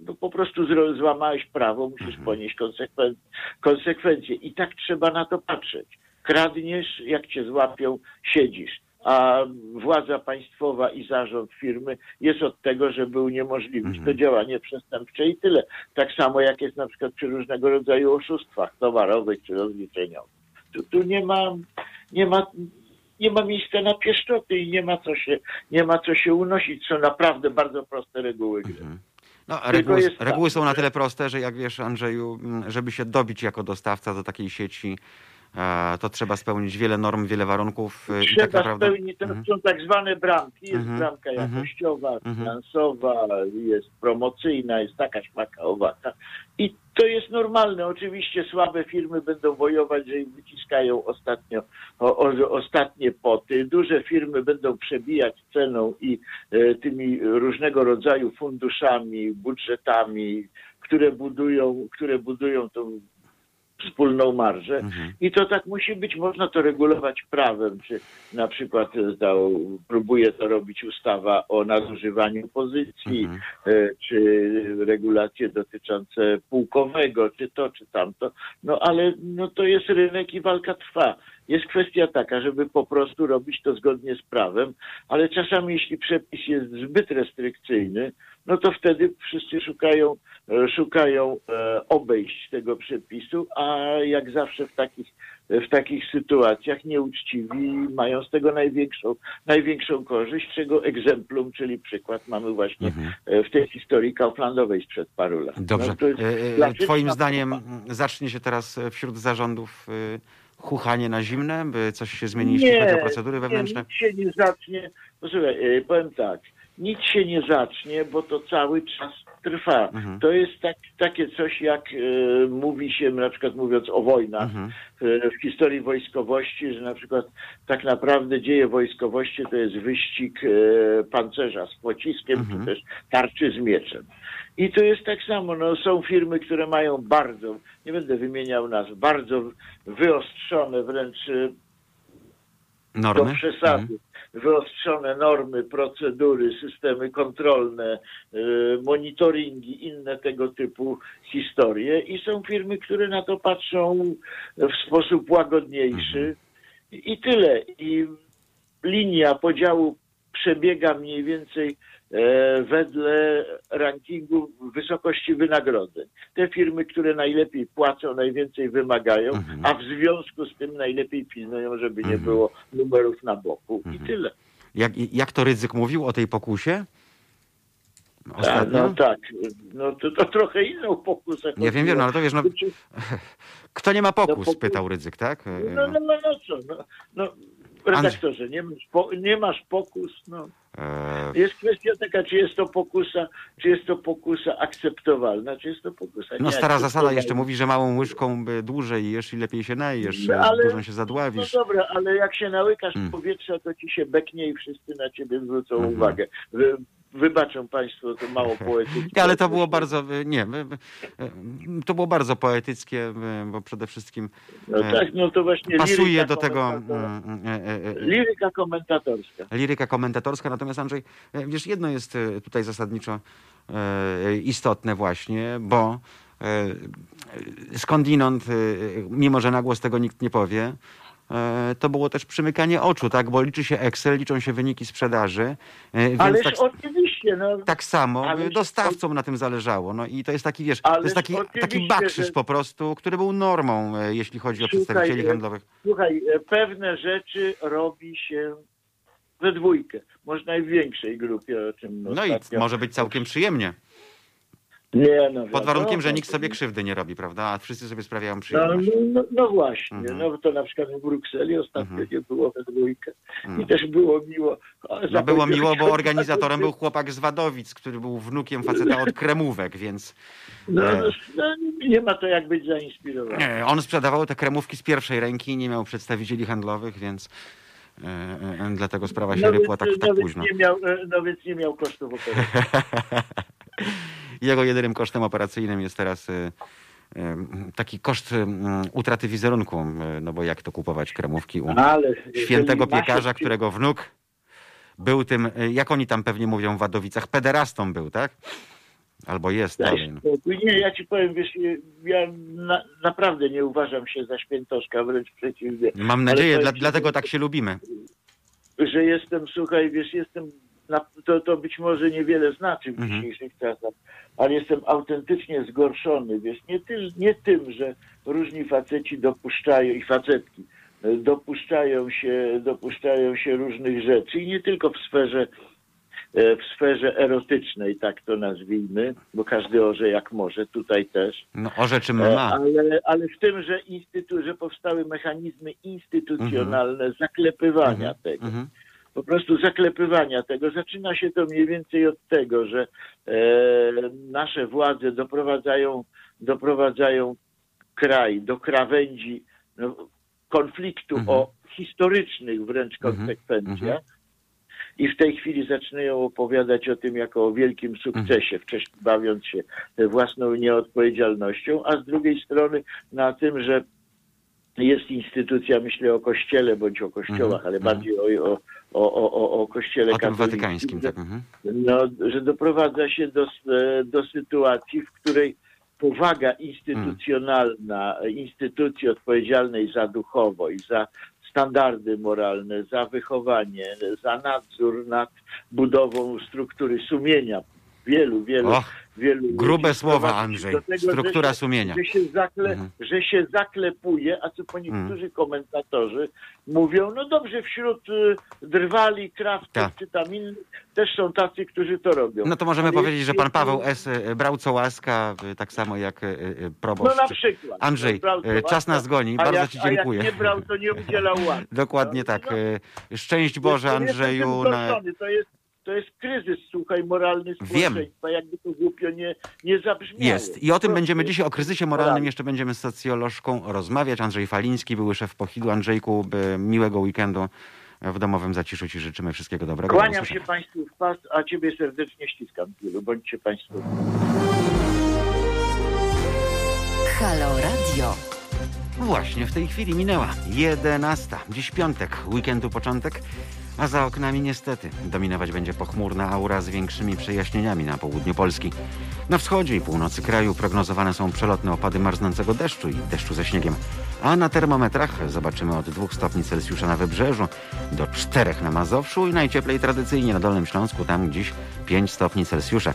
Speaker 7: no po prostu złamałeś prawo, musisz ponieść konsekwen- konsekwencje. I tak trzeba na to patrzeć. Kradniesz, jak cię złapią, siedzisz. A władza państwowa i zarząd firmy jest od tego, żeby uniemożliwić to działanie przestępcze i tyle. Tak samo jak jest na przykład przy różnego rodzaju oszustwach towarowych czy rozliczeniowych. Tu, tu nie ma, nie ma, nie ma miejsca na pieszczoty i nie ma co się, nie ma co się unosić. Są naprawdę bardzo proste reguły gry.
Speaker 1: No,
Speaker 7: Tylko
Speaker 1: reguły,
Speaker 7: tak,
Speaker 1: reguły są na tyle proste, że jak wiesz, Andrzeju, żeby się dobić jako dostawca do takiej sieci, to trzeba spełnić wiele norm, wiele warunków. e, I
Speaker 7: Trzeba
Speaker 1: tak naprawdę.
Speaker 7: spełnić, to
Speaker 1: Mhm.
Speaker 7: są tak zwane bramki. Jest
Speaker 1: Mhm.
Speaker 7: bramka
Speaker 1: Mhm.
Speaker 7: jakościowa,
Speaker 1: Mhm.
Speaker 7: finansowa, jest promocyjna, jest taka śmaka owata. I to jest normalne. Oczywiście słabe firmy będą wojować, że im wyciskają ostatnio, o, o, ostatnie poty. Duże firmy będą przebijać ceną i e, tymi różnego rodzaju funduszami, budżetami, które budują, które budują tą wspólną marżę.
Speaker 1: Mhm.
Speaker 7: I to tak musi być, można to regulować prawem, czy na przykład e, próbuje to robić ustawa o nadużywaniu pozycji,
Speaker 1: Mhm.
Speaker 7: e, czy regulacje dotyczące pułkowego, czy to, czy tamto. No ale no, to jest rynek i walka trwa. Jest kwestia taka, żeby po prostu robić to zgodnie z prawem, ale czasami jeśli przepis jest zbyt restrykcyjny, no to wtedy wszyscy szukają, e, szukają e, obejść tego przepisu, a jak zawsze w takich, w takich sytuacjach nieuczciwi mają z tego największą, największą korzyść, czego egzemplum, czyli przykład mamy właśnie
Speaker 1: Mhm.
Speaker 7: e, w tej historii Kauflandowej sprzed paru lat.
Speaker 1: Dobrze.
Speaker 7: No, to jest
Speaker 1: E, Twoim zdaniem
Speaker 7: próba.
Speaker 1: zacznie się teraz wśród zarządów e, chuchanie na zimne, by coś się zmieni, jeśli chodzi o procedury wewnętrzne?
Speaker 7: Nie, nic się nie zacznie. Posłuchaj, powiem tak. Nic się nie zacznie, bo to cały czas trwa.
Speaker 1: Mhm.
Speaker 7: To jest tak, takie coś, jak e, mówi się, na przykład mówiąc o wojnach,
Speaker 1: Mhm.
Speaker 7: e, w historii wojskowości, że na przykład tak naprawdę dzieje wojskowości to jest wyścig e, pancerza z pociskiem,
Speaker 1: Mhm.
Speaker 7: czy też tarczy z mieczem. I to jest tak samo. No, są firmy, które mają bardzo, nie będę wymieniał nazw, bardzo wyostrzone wręcz e, do
Speaker 1: Normy?
Speaker 7: przesady.
Speaker 1: Mhm.
Speaker 7: Wyostrzone normy, procedury, systemy kontrolne, y, monitoringi, inne tego typu historie. I są firmy, które na to patrzą w sposób łagodniejszy. I i tyle. I linia podziału przebiega mniej więcej e, wedle rankingu wysokości wynagrodzeń. Te firmy, które najlepiej płacą, najwięcej wymagają,
Speaker 1: Mhm.
Speaker 7: a w związku z tym najlepiej pilnują, żeby nie
Speaker 1: Mhm.
Speaker 7: było numerów na boku i tyle.
Speaker 1: Jak, jak to Rydzyk mówił o tej pokusie?
Speaker 7: A,
Speaker 1: Ostatnio?
Speaker 7: no tak, no to, to trochę inną pokusę.
Speaker 1: Nie wiem, wiem, no ale to wiesz, no, kto nie ma pokus,
Speaker 7: pokus-
Speaker 1: pytał Rydzyk, tak? E,
Speaker 7: No, no, no, no co, no, no redaktorze, nie masz, po, nie masz pokus, no.
Speaker 1: E,
Speaker 7: Jest kwestia taka, czy jest to pokusa, czy jest to pokusa akceptowalna, czy jest to pokusa
Speaker 1: No stara zasada jeszcze mówi, że małą łyżką dłużej jesz i lepiej się najesz,
Speaker 7: No, ale-
Speaker 1: dużą się
Speaker 7: No
Speaker 1: zadławisz.
Speaker 7: dobra, ale jak się nałykasz
Speaker 1: Mm.
Speaker 7: powietrza, to ci się beknie i wszyscy na ciebie zwrócą
Speaker 1: Mhm.
Speaker 7: uwagę. Wy, wybaczą państwo to mało poetyckie.
Speaker 1: Ale to było bardzo, e, nie, e, e, to było bardzo poetyckie, bo przede wszystkim
Speaker 7: No tak, no to właśnie
Speaker 1: pasuje do tego mm, e,
Speaker 7: Liryka komentatorska.
Speaker 1: liryka komentatorska. Natomiast Andrzej, wiesz, jedno jest tutaj zasadniczo istotne właśnie, bo skądinąd, mimo że na głos tego nikt nie powie, to było też przymykanie oczu, tak? Bo liczy się Excel, liczą się wyniki sprzedaży, e, więc
Speaker 7: Ależ
Speaker 1: tak,
Speaker 7: oczywiście, no.
Speaker 1: tak samo
Speaker 7: Ależ
Speaker 1: e, dostawcom na tym zależało. No i to jest taki, wiesz, to
Speaker 7: Ależ
Speaker 1: jest taki, taki bakrzyż
Speaker 7: że-
Speaker 1: po prostu, który był normą, e, jeśli chodzi o
Speaker 7: Słuchaj,
Speaker 1: przedstawicieli
Speaker 7: e,
Speaker 1: handlowych.
Speaker 7: Słuchaj, e, pewne rzeczy robi się we dwójkę. Może największej grupie, o czym
Speaker 1: No i może być całkiem przyjemnie.
Speaker 7: Nie, no,
Speaker 1: Pod warunkiem, że nikt sobie krzywdy nie robi, prawda? A wszyscy sobie sprawiają
Speaker 7: No,
Speaker 1: przyjemność.
Speaker 7: no, no właśnie,
Speaker 1: Mhm.
Speaker 7: no to na przykład w Brukseli ostatnio
Speaker 1: Mhm.
Speaker 7: nie było we dwójkę.
Speaker 1: Mhm.
Speaker 7: I też było miło.
Speaker 1: No było miło, bo organizatorem był chłopak z Wadowic, który był wnukiem faceta od kremówek, więc
Speaker 7: No,
Speaker 1: E.
Speaker 7: no, nie ma to jak być zainspirowanym.
Speaker 1: nie, on sprzedawał te kremówki z pierwszej ręki, nie miał przedstawicieli handlowych, więc e, e, dlatego sprawa się rypła tak, tak
Speaker 7: nawet
Speaker 1: późno.
Speaker 7: Nie miał, nawet nie miał kosztów operacji.
Speaker 1: Jego jedynym kosztem operacyjnym jest teraz e, e, taki koszt mm, utraty wizerunku, no bo jak to kupować kremówki u
Speaker 7: Ale jeżeli
Speaker 1: świętego piekarza, którego wnuk był tym, y, jak oni tam pewnie mówią w Wadowicach, pederastą był, tak? Albo jest dalej. no.
Speaker 7: spokój. Nie, ja ci powiem, wiesz, ja na, naprawdę nie uważam się za świętoszka, wręcz przeciwnie.
Speaker 1: Mam nadzieję, dla, dlatego tak się lubimy.
Speaker 7: że jestem, słuchaj, wiesz, jestem, na, to, to być może niewiele znaczy w
Speaker 1: Mhm.
Speaker 7: dzisiejszych czasach, ale jestem autentycznie zgorszony, wiesz, nie, ty, nie tym, że różni faceci dopuszczają i facetki e, dopuszczają się, dopuszczają się różnych rzeczy i nie tylko w sferze e, w sferze erotycznej, tak to nazwijmy, bo każdy orze jak może, tutaj też.
Speaker 1: No, o rzeczy
Speaker 7: E,
Speaker 1: ma.
Speaker 7: Ale, ale w tym, że, instytu, że powstały mechanizmy instytucjonalne zaklepywania tego
Speaker 1: Mhm.
Speaker 7: Po prostu zaklepywania tego. Zaczyna się to mniej więcej od tego, że e, nasze władze doprowadzają, doprowadzają kraj do krawędzi no, konfliktu
Speaker 1: Mhm.
Speaker 7: o historycznych wręcz
Speaker 1: Mhm.
Speaker 7: konsekwencjach.
Speaker 1: Mhm.
Speaker 7: I w tej chwili zaczynają opowiadać o tym jako o wielkim sukcesie,
Speaker 1: Mhm.
Speaker 7: wcześniej bawiąc się własną nieodpowiedzialnością, a z drugiej strony na tym, że jest instytucja, myślę o kościele bądź o kościołach,
Speaker 1: Mhm,
Speaker 7: ale
Speaker 1: mhm.
Speaker 7: bardziej o, o, o, o, o kościele
Speaker 1: O watykańskim, tak. Mhm.
Speaker 7: no, że doprowadza się do, e, do sytuacji, w której powaga instytucjonalna instytucji odpowiedzialnej za duchowość, za standardy moralne, za wychowanie, za nadzór nad budową struktury sumienia wielu, wielu,
Speaker 1: Och,
Speaker 7: wielu
Speaker 1: grube słowa, Andrzej.
Speaker 7: tego,
Speaker 1: Struktura
Speaker 7: że się,
Speaker 1: sumienia.
Speaker 7: Że się, zakle,
Speaker 1: Mhm.
Speaker 7: że się zaklepuje, a co po niektórzy komentatorzy mówią, no dobrze, wśród y, drwali, krawców
Speaker 1: Tak.
Speaker 7: czy tam innych też są tacy, którzy to robią.
Speaker 1: No to możemy
Speaker 7: Ale
Speaker 1: powiedzieć, że pan Paweł S. y, brał co łaska, y, tak samo jak y, y,
Speaker 7: No
Speaker 1: proboszcz.
Speaker 7: na przykład.
Speaker 1: Andrzej, czas nas goni.
Speaker 7: a
Speaker 1: Bardzo
Speaker 7: jak,
Speaker 1: ci
Speaker 7: A
Speaker 1: dziękuję.
Speaker 7: jak nie brał, to nie udzielał łaski.
Speaker 1: Dokładnie
Speaker 7: No,
Speaker 1: tak.
Speaker 7: no,
Speaker 1: Szczęść Boże, Andrzeju. Na...
Speaker 7: To jest, to jest kryzys, słuchaj, moralny
Speaker 1: Wiem.
Speaker 7: społeczeństwa, jakby to głupio nie, nie zabrzmiało.
Speaker 1: Jest. I o tym będziemy dzisiaj, o kryzysie moralnym
Speaker 7: moralny.
Speaker 1: jeszcze będziemy z socjolożką rozmawiać. Andrzej Faliński, były szef Pochidu. Andrzejku, miłego weekendu w domowym zaciszu Ci życzymy wszystkiego dobrego. Do
Speaker 7: Kłaniam się. Państwu w pas, a Ciebie serdecznie ściskam. Bądźcie Państwo.
Speaker 8: Halo Radio.
Speaker 1: Właśnie w tej chwili minęła 11. Dziś piątek, weekendu początek, a za oknami niestety dominować będzie pochmurna aura z większymi przejaśnieniami na południu Polski. Na wschodzie i północy kraju prognozowane są przelotne opady marznącego deszczu i deszczu ze śniegiem. A na termometrach zobaczymy od 2 stopni Celsjusza na Wybrzeżu do 4 na Mazowszu i najcieplej tradycyjnie na Dolnym Śląsku, tam dziś 5 stopni Celsjusza.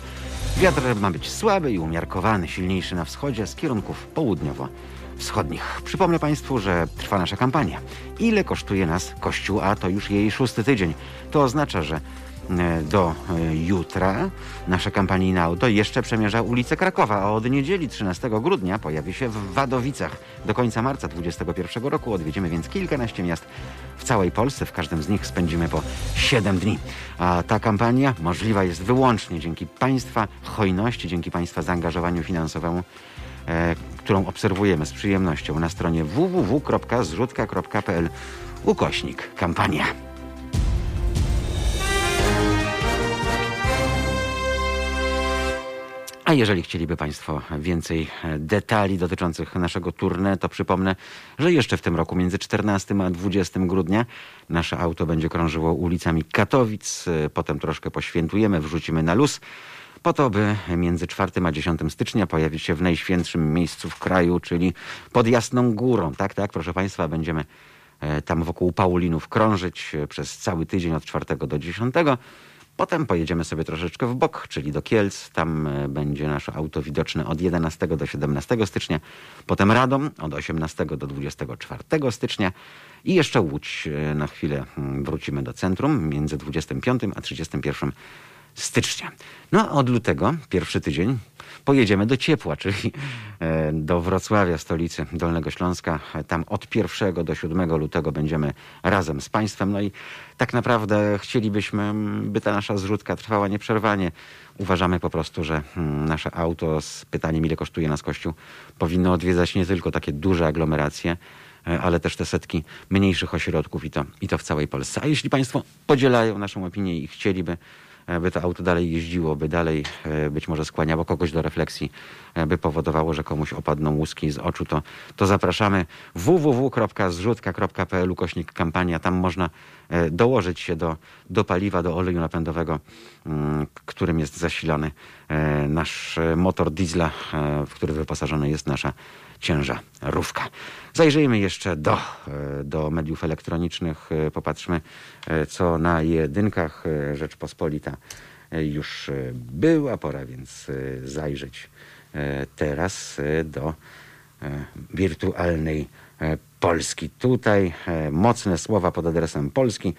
Speaker 1: Wiatr ma być słaby i umiarkowany, silniejszy na wschodzie z kierunków południowo wschodnich. Przypomnę Państwu, że trwa nasza kampania. Ile kosztuje nas Kościół, a to już jej szósty tydzień. To oznacza, że e, do e, jutra nasze kampanijne auto jeszcze przemierza ulicę Krakowa, a od niedzieli 13 grudnia pojawi się w Wadowicach. Do końca marca 2021 roku odwiedzimy więc kilkanaście miast w całej Polsce. W każdym z nich spędzimy po 7 dni. A ta kampania możliwa jest wyłącznie dzięki Państwa hojności, dzięki Państwa zaangażowaniu finansowemu e, którą obserwujemy z przyjemnością na stronie www.zrzutka.pl ukośnik kampania. A jeżeli chcieliby Państwo więcej e, detali dotyczących naszego tournée, to przypomnę, że jeszcze w tym roku między 14 a 20 grudnia nasze auto będzie krążyło ulicami Katowic. E, Potem troszkę poświętujemy, wrzucimy na luz po to, by między 4 a 10 stycznia pojawić się w najświętszym miejscu w kraju, czyli pod Jasną Górą. Tak, tak, proszę Państwa, będziemy e, tam wokół Paulinów krążyć e, przez cały tydzień od 4 do 10. Potem pojedziemy sobie troszeczkę w bok, czyli do Kielc. Tam e, będzie nasze auto widoczne od 11 do 17 stycznia. Potem Radom od 18 do 24 stycznia. I jeszcze Łódź na chwilę mm, wrócimy do centrum między 25 a 31 stycznia. No, od lutego, pierwszy tydzień, pojedziemy do ciepła, czyli e, do Wrocławia, stolicy Dolnego Śląska. Tam od 1 do 7 lutego będziemy razem z Państwem. No i tak naprawdę chcielibyśmy, by ta nasza zrzutka trwała nieprzerwanie. Uważamy po prostu, że nasze auto z pytaniem, ile kosztuje nas Kościół, powinno odwiedzać nie tylko takie duże aglomeracje, e, ale też te setki mniejszych ośrodków i to, i to w całej Polsce. A jeśli Państwo podzielają naszą opinię i chcieliby by to auto dalej jeździło, by dalej e, być może skłaniało kogoś do refleksji, e, by powodowało, że komuś opadną łuski z oczu, to, to zapraszamy www.zrzutka.pl ukośnik kampania. Tam można dołożyć się do, do paliwa, do oleju napędowego, mm, którym jest zasilany nasz motor diesla, w który wyposażona jest nasza ciężarówka. Zajrzyjmy jeszcze do, e, do mediów elektronicznych, e, popatrzmy, e, co na jedynkach Rzeczpospolita już była. Pora więc zajrzeć teraz do wirtualnej Polski. Tutaj mocne słowa pod adresem Polski,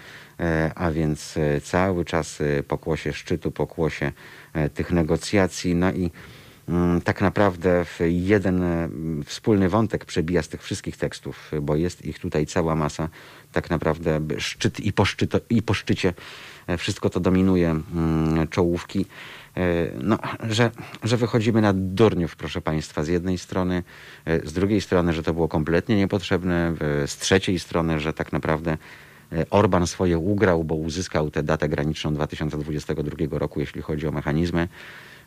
Speaker 1: a więc cały czas pokłosie szczytu, pokłosie tych negocjacji. No i tak naprawdę jeden e, wspólny wątek przebija z tych wszystkich tekstów, bo jest ich tutaj cała masa. Tak naprawdę szczyt i po, szczyto, i po szczycie e, wszystko to dominuje mm, czołówki. E, no, że, że wychodzimy na durniów, proszę Państwa, z jednej strony, z drugiej strony, że to było kompletnie niepotrzebne, z trzeciej strony, że tak naprawdę Orban swoje ugrał, bo uzyskał tę datę graniczną 2022 roku, jeśli chodzi o mechanizmy.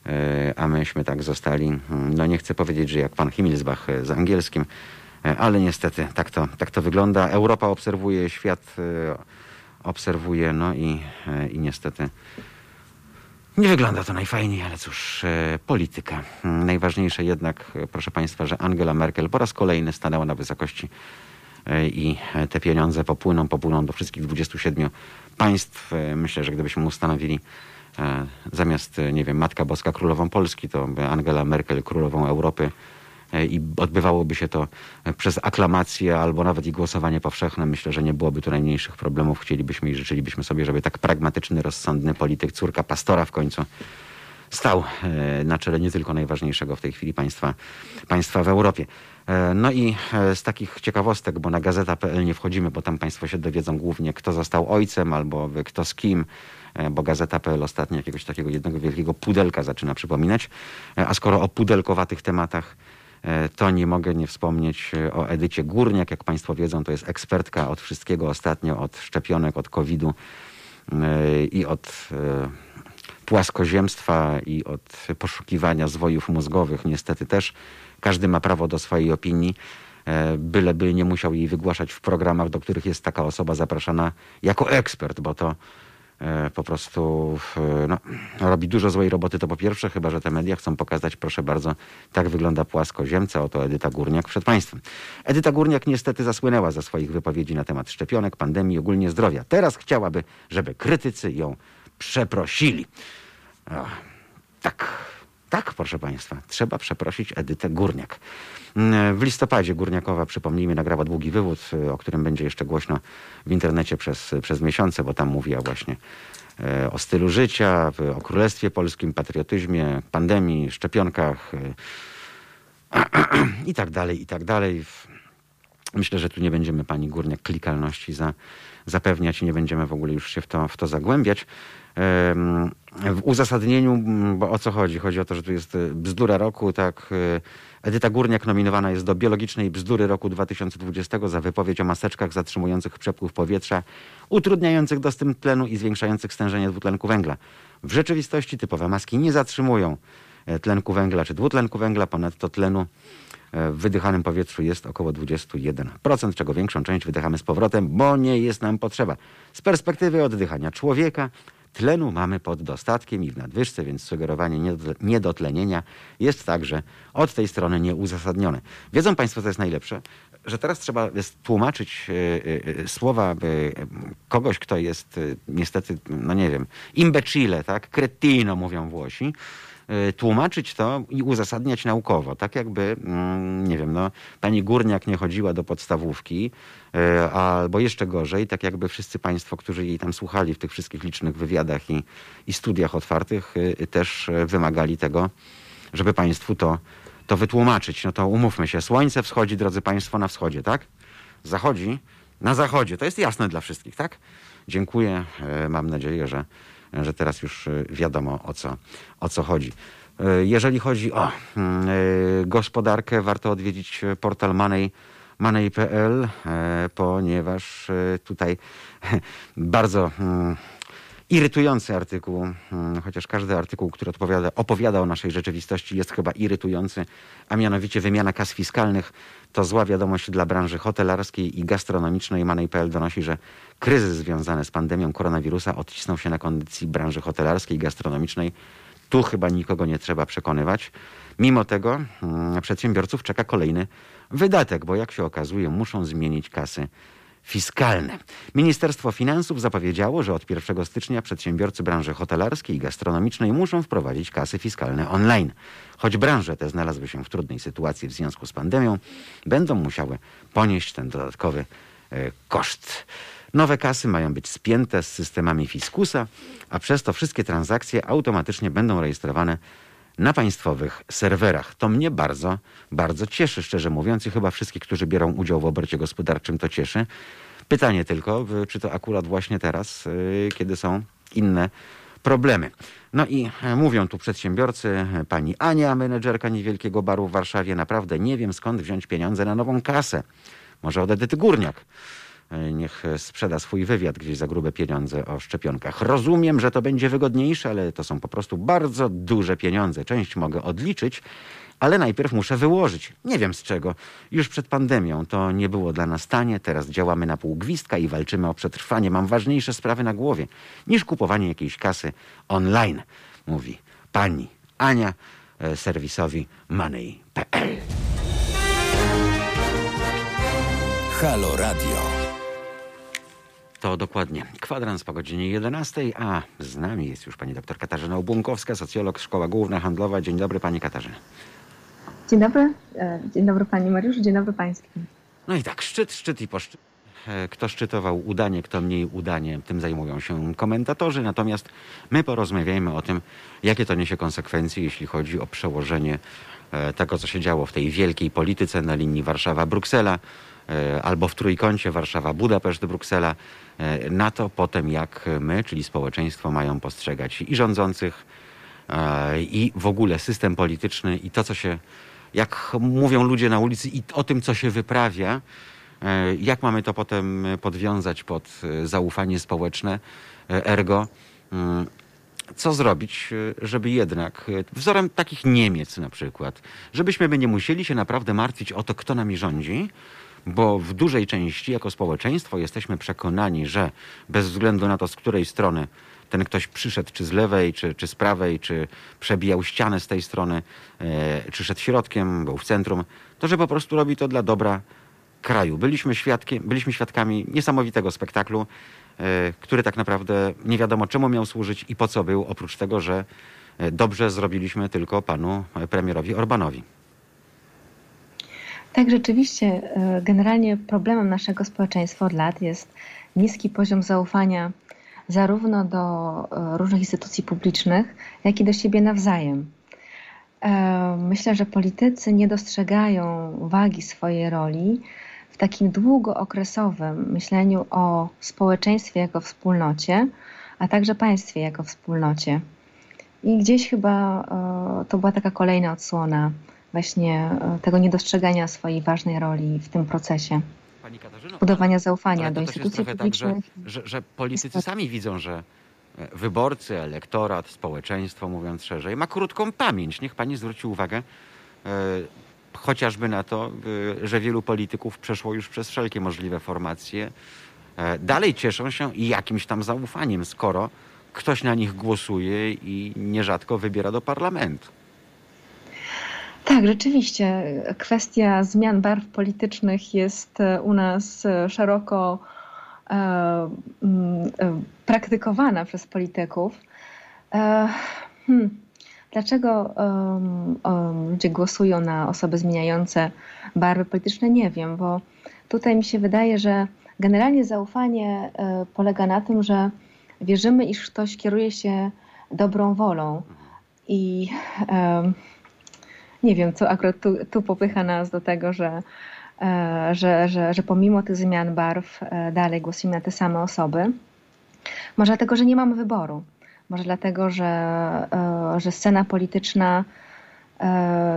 Speaker 1: E, a myśmy tak zostali, hmm, no nie chcę powiedzieć, że jak pan Himmelsbach e, z angielskim, e, ale niestety tak to, tak to wygląda. Europa obserwuje, świat obserwuje, no i, i niestety nie wygląda to najfajniej, ale cóż, polityka. Hmm, najważniejsze jednak, proszę Państwa, że Angela Merkel po raz kolejny stanęła na wysokości i te pieniądze popłyną, popłyną do wszystkich 27 państw. Myślę, że gdybyśmy ustanowili zamiast, e, nie wiem, Matka Boska Królową Polski, to Angela Merkel Królową Europy e, i odbywałoby się to przez aklamację albo nawet i głosowanie powszechne. Myślę, że nie byłoby tu najmniejszych problemów. Chcielibyśmy i życzylibyśmy sobie, żeby tak pragmatyczny, rozsądny polityk, córka pastora w końcu stał na czele nie tylko najważniejszego w tej chwili państwa, państwa w Europie. No i z takich ciekawostek, bo na gazeta.pl nie wchodzimy, bo tam państwo się dowiedzą głównie, kto został ojcem albo kto z kim, E, bo Gazeta.pl ostatnio jakiegoś takiego jednego wielkiego pudelka zaczyna przypominać. E, a skoro o pudelkowatych tematach e, to nie mogę nie wspomnieć o Edycie Górniak. Jak Państwo wiedzą, to jest ekspertka od wszystkiego ostatnio, od szczepionek, od COVID-u i od płaskoziemstwa i od poszukiwania zwojów mózgowych. Niestety też każdy ma prawo do swojej opinii, byleby nie musiał jej wygłaszać w programach, do których jest taka osoba zapraszana jako ekspert, bo to E, po prostu no, robi dużo złej roboty, to po pierwsze, chyba że te media chcą pokazać, proszę bardzo, tak wygląda płaskoziemca, oto Edyta Górniak przed państwem. Edyta Górniak niestety zasłynęła ze swoich wypowiedzi na temat szczepionek, pandemii, ogólnie zdrowia. Teraz chciałaby, żeby krytycy ją przeprosili. O, tak, tak, proszę państwa, trzeba przeprosić Edytę Górniak. W listopadzie Górniakowa, przypomnijmy, nagrała długi wywód, o którym będzie jeszcze głośno w internecie przez, przez miesiące, bo tam mówiła właśnie e, o stylu życia, o Królestwie Polskim, patriotyzmie, pandemii, szczepionkach i tak dalej, i tak dalej. Myślę, że tu nie będziemy pani Górniak klikalności za, zapewniać i nie będziemy w ogóle już się w to, w to zagłębiać. W uzasadnieniu, bo o co chodzi? Chodzi o to, że tu jest e, bzdura roku, tak Edyta Górniak nominowana jest do biologicznej bzdury roku 2020 za wypowiedź o maseczkach zatrzymujących przepływ powietrza, utrudniających dostęp tlenu i zwiększających stężenie dwutlenku węgla. W rzeczywistości typowe maski nie zatrzymują e, tlenku węgla czy dwutlenku węgla, ponadto tlenu e, w wydychanym powietrzu jest około 21%, czego większą część wydychamy z powrotem, bo nie jest nam potrzeba. Z perspektywy oddychania człowieka Tlenu mamy pod dostatkiem i w nadwyżce, więc sugerowanie niedotlenienia jest także od tej strony nieuzasadnione. Wiedzą Państwo, co jest najlepsze? Że teraz trzeba tłumaczyć e, e, e, słowa kogoś, kto jest niestety, no nie wiem, imbecile, tak? Cretino mówią Włosi tłumaczyć to i uzasadniać naukowo. Tak jakby, mm, nie wiem, no, pani Górniak nie chodziła do podstawówki, y, albo jeszcze gorzej, tak jakby wszyscy państwo, którzy jej tam słuchali w tych wszystkich licznych wywiadach i, i studiach otwartych, y, też wymagali tego, żeby państwu to, to wytłumaczyć. No to umówmy się, słońce wschodzi, drodzy państwo, na wschodzie, tak? Zachodzi na zachodzie. To jest jasne dla wszystkich, tak? Dziękuję. Mam nadzieję, że że teraz już y, wiadomo o co, o co chodzi. Y, jeżeli chodzi o mm, y, gospodarkę, warto odwiedzić portal Money, money.pl, ponieważ tutaj bardzo mm, irytujący artykuł, hmm, chociaż każdy artykuł, który odpowiada, opowiada o naszej rzeczywistości jest chyba irytujący, a mianowicie wymiana kas fiskalnych to zła wiadomość dla branży hotelarskiej i gastronomicznej. Money.pl donosi, że kryzys związany z pandemią koronawirusa odcisnął się na kondycji branży hotelarskiej i gastronomicznej. Tu chyba nikogo nie trzeba przekonywać. Mimo tego hmm, przedsiębiorców czeka kolejny wydatek, bo jak się okazuje muszą zmienić kasy fiskalne. Ministerstwo Finansów zapowiedziało, że od 1 stycznia przedsiębiorcy branży hotelarskiej i gastronomicznej muszą wprowadzić kasy fiskalne online. Choć branże te znalazły się w trudnej sytuacji w związku z pandemią, będą musiały ponieść ten dodatkowy e, koszt. Nowe kasy mają być spięte z systemami fiskusa, a przez to wszystkie transakcje automatycznie będą rejestrowane na państwowych serwerach. To mnie bardzo, bardzo cieszy, szczerze mówiąc, i chyba wszystkich, którzy biorą udział w obrocie gospodarczym, to cieszy. Pytanie tylko, czy to akurat właśnie teraz, y, kiedy są inne problemy. No i e, mówią tu przedsiębiorcy, pani Ania, menedżerka niewielkiego baru w Warszawie, naprawdę nie wiem skąd wziąć pieniądze na nową kasę. Może od Edyty Górniak. E, niech sprzeda swój wywiad gdzieś za grube pieniądze o szczepionkach. Rozumiem, że to będzie wygodniejsze, ale to są po prostu bardzo duże pieniądze. Część mogę odliczyć, ale najpierw muszę wyłożyć. Nie wiem z czego. Już przed pandemią to nie było dla nas tanie, teraz działamy na pół gwizdka i walczymy o przetrwanie. Mam ważniejsze sprawy na głowie niż kupowanie jakiejś kasy online, mówi pani Ania e, serwisowi money.pl.
Speaker 2: Halo Radio.
Speaker 1: To dokładnie kwadrans po godzinie 11, a z nami jest już pani dr Katarzyna Obłonkowska, socjolog, Szkoła Główna Handlowa. Dzień dobry pani Katarzyna.
Speaker 9: Dzień dobry, e, dzień dobry pani Mariusz, dzień dobry państwu.
Speaker 1: No i tak, szczyt, szczyt i poszczyt. E, kto szczytował udanie, kto mniej udanie, tym zajmują się komentatorzy. Natomiast my porozmawiajmy o tym, jakie to niesie konsekwencje, jeśli chodzi o przełożenie e, tego, co się działo w tej wielkiej polityce na linii Warszawa-Bruksela albo w trójkącie Warszawa-Budapeszt-Bruksela na to potem, jak my, czyli społeczeństwo, mają postrzegać i rządzących, e, i w ogóle system polityczny, i to, co się, jak mówią ludzie na ulicy, i o tym, co się wyprawia, e, jak mamy to potem podwiązać pod zaufanie społeczne, ergo mm, co zrobić, żeby jednak, wzorem takich Niemiec na przykład, żebyśmy my nie musieli się naprawdę martwić o to, kto nami rządzi, bo w dużej części jako społeczeństwo jesteśmy przekonani, że bez względu na to, z której strony ten ktoś przyszedł, czy z lewej, czy, czy z prawej, czy przebijał ścianę z tej strony, e, czy szedł środkiem, był w centrum, to że po prostu robi to dla dobra kraju. Byliśmy, świadkiem, byliśmy świadkami niesamowitego spektaklu, e, który tak naprawdę nie wiadomo czemu miał służyć i po co był, oprócz tego, że e, dobrze zrobiliśmy tylko panu premierowi Orbanowi.
Speaker 9: Tak, rzeczywiście, e, generalnie problemem naszego społeczeństwa od lat jest niski poziom zaufania zarówno do e, różnych instytucji publicznych, jak i do siebie nawzajem. E, myślę, że politycy nie dostrzegają wagi swojej roli w takim długookresowym myśleniu o społeczeństwie jako wspólnocie, a także państwie jako wspólnocie. I gdzieś chyba to była taka kolejna odsłona właśnie e, tego niedostrzegania swojej ważnej roli w tym procesie. budowania zaufania do instytucji
Speaker 1: tak,
Speaker 9: publicznych.
Speaker 1: że, że, że politycy sami widzą, że e, wyborcy, elektorat, społeczeństwo, mówiąc szerzej, ma krótką pamięć. Niech pani zwróci uwagę e, chociażby na to, że wielu polityków przeszło już przez wszelkie możliwe formacje. dalej cieszą się jakimś tam zaufaniem, skoro ktoś na nich głosuje i nierzadko wybiera do parlamentu.
Speaker 9: Tak, rzeczywiście. Kwestia zmian barw politycznych jest e, u nas e, szeroko e, praktykowana przez polityków. Hmm. Dlaczego ludzie głosują na osoby zmieniające barwy polityczne? Nie wiem, bo tutaj mi się wydaje, że generalnie zaufanie polega na tym, że wierzymy, iż ktoś kieruje się dobrą wolą i nie wiem, co akurat tu, tu popycha nas do tego, że, e, że, że, że pomimo tych zmian barw e, dalej głosimy na te same osoby. Może dlatego, że nie mamy wyboru. Może dlatego, że, e, że scena polityczna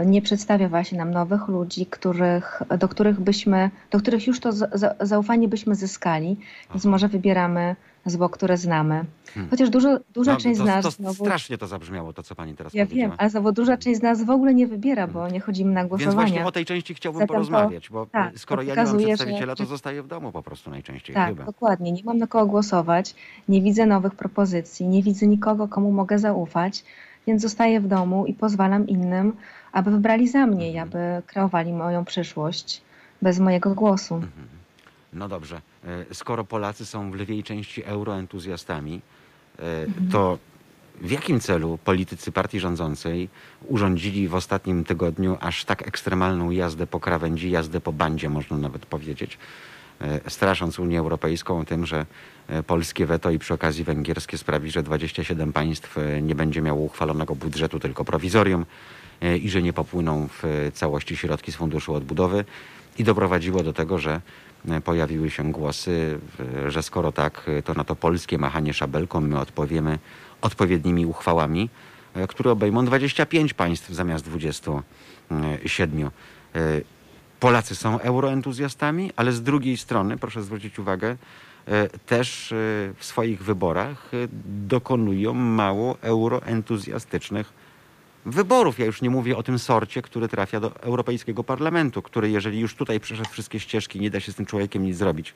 Speaker 9: nie przedstawia właśnie nam nowych ludzi, których, do, których byśmy, do których już to za, zaufanie byśmy zyskali, więc może wybieramy zło, które znamy.
Speaker 1: Hmm.
Speaker 9: Chociaż dużo, duża
Speaker 1: No,
Speaker 9: część
Speaker 1: to,
Speaker 9: z nas...
Speaker 1: to
Speaker 9: znowu,
Speaker 1: strasznie to zabrzmiało, to co pani teraz
Speaker 9: ja
Speaker 1: powiedziała.
Speaker 9: wiem, ale znowu duża część z nas w ogóle nie wybiera, bo nie chodzimy na
Speaker 1: Więc
Speaker 9: głosowania.
Speaker 1: właśnie o tej części chciałbym
Speaker 9: Zatem to-
Speaker 1: porozmawiać, bo
Speaker 9: tak,
Speaker 1: skoro
Speaker 9: to
Speaker 1: ja nie mam
Speaker 9: pokazuje, że-
Speaker 1: przedstawiciela, to zostaję w domu po prostu najczęściej
Speaker 9: Tak,
Speaker 1: chyba.
Speaker 9: dokładnie. Nie mam na kogo głosować, nie widzę nowych propozycji, nie widzę nikogo, komu mogę zaufać, więc zostaję w domu i pozwalam innym, aby wybrali za mnie i aby kreowali moją przyszłość bez mojego głosu.
Speaker 1: No dobrze. E, Skoro Polacy są w lwiej części euroentuzjastami, e,
Speaker 9: Mhm.
Speaker 1: to w jakim celu politycy partii rządzącej urządzili w ostatnim tygodniu aż tak ekstremalną jazdę po krawędzi, jazdę po bandzie, można nawet powiedzieć, e, strasząc Unię Europejską tym, że polskie weto i przy okazji węgierskie sprawi, że 27 państw nie będzie miało uchwalonego budżetu, tylko prowizorium i że nie popłyną w całości środki z Funduszu Odbudowy i doprowadziło do tego, że pojawiły się głosy, e, że skoro tak, e, to na to polskie machanie szabelką my odpowiemy odpowiednimi uchwałami, e, które obejmą 25 państw zamiast 27. E, Polacy są euroentuzjastami, ale z drugiej strony, proszę zwrócić uwagę, e, też e, w swoich wyborach e, dokonują mało euroentuzjastycznych wyborów. Ja już nie mówię o tym sorcie, który trafia do Europejskiego Parlamentu, który jeżeli już tutaj przeszedł wszystkie ścieżki, nie da się z tym człowiekiem nic zrobić,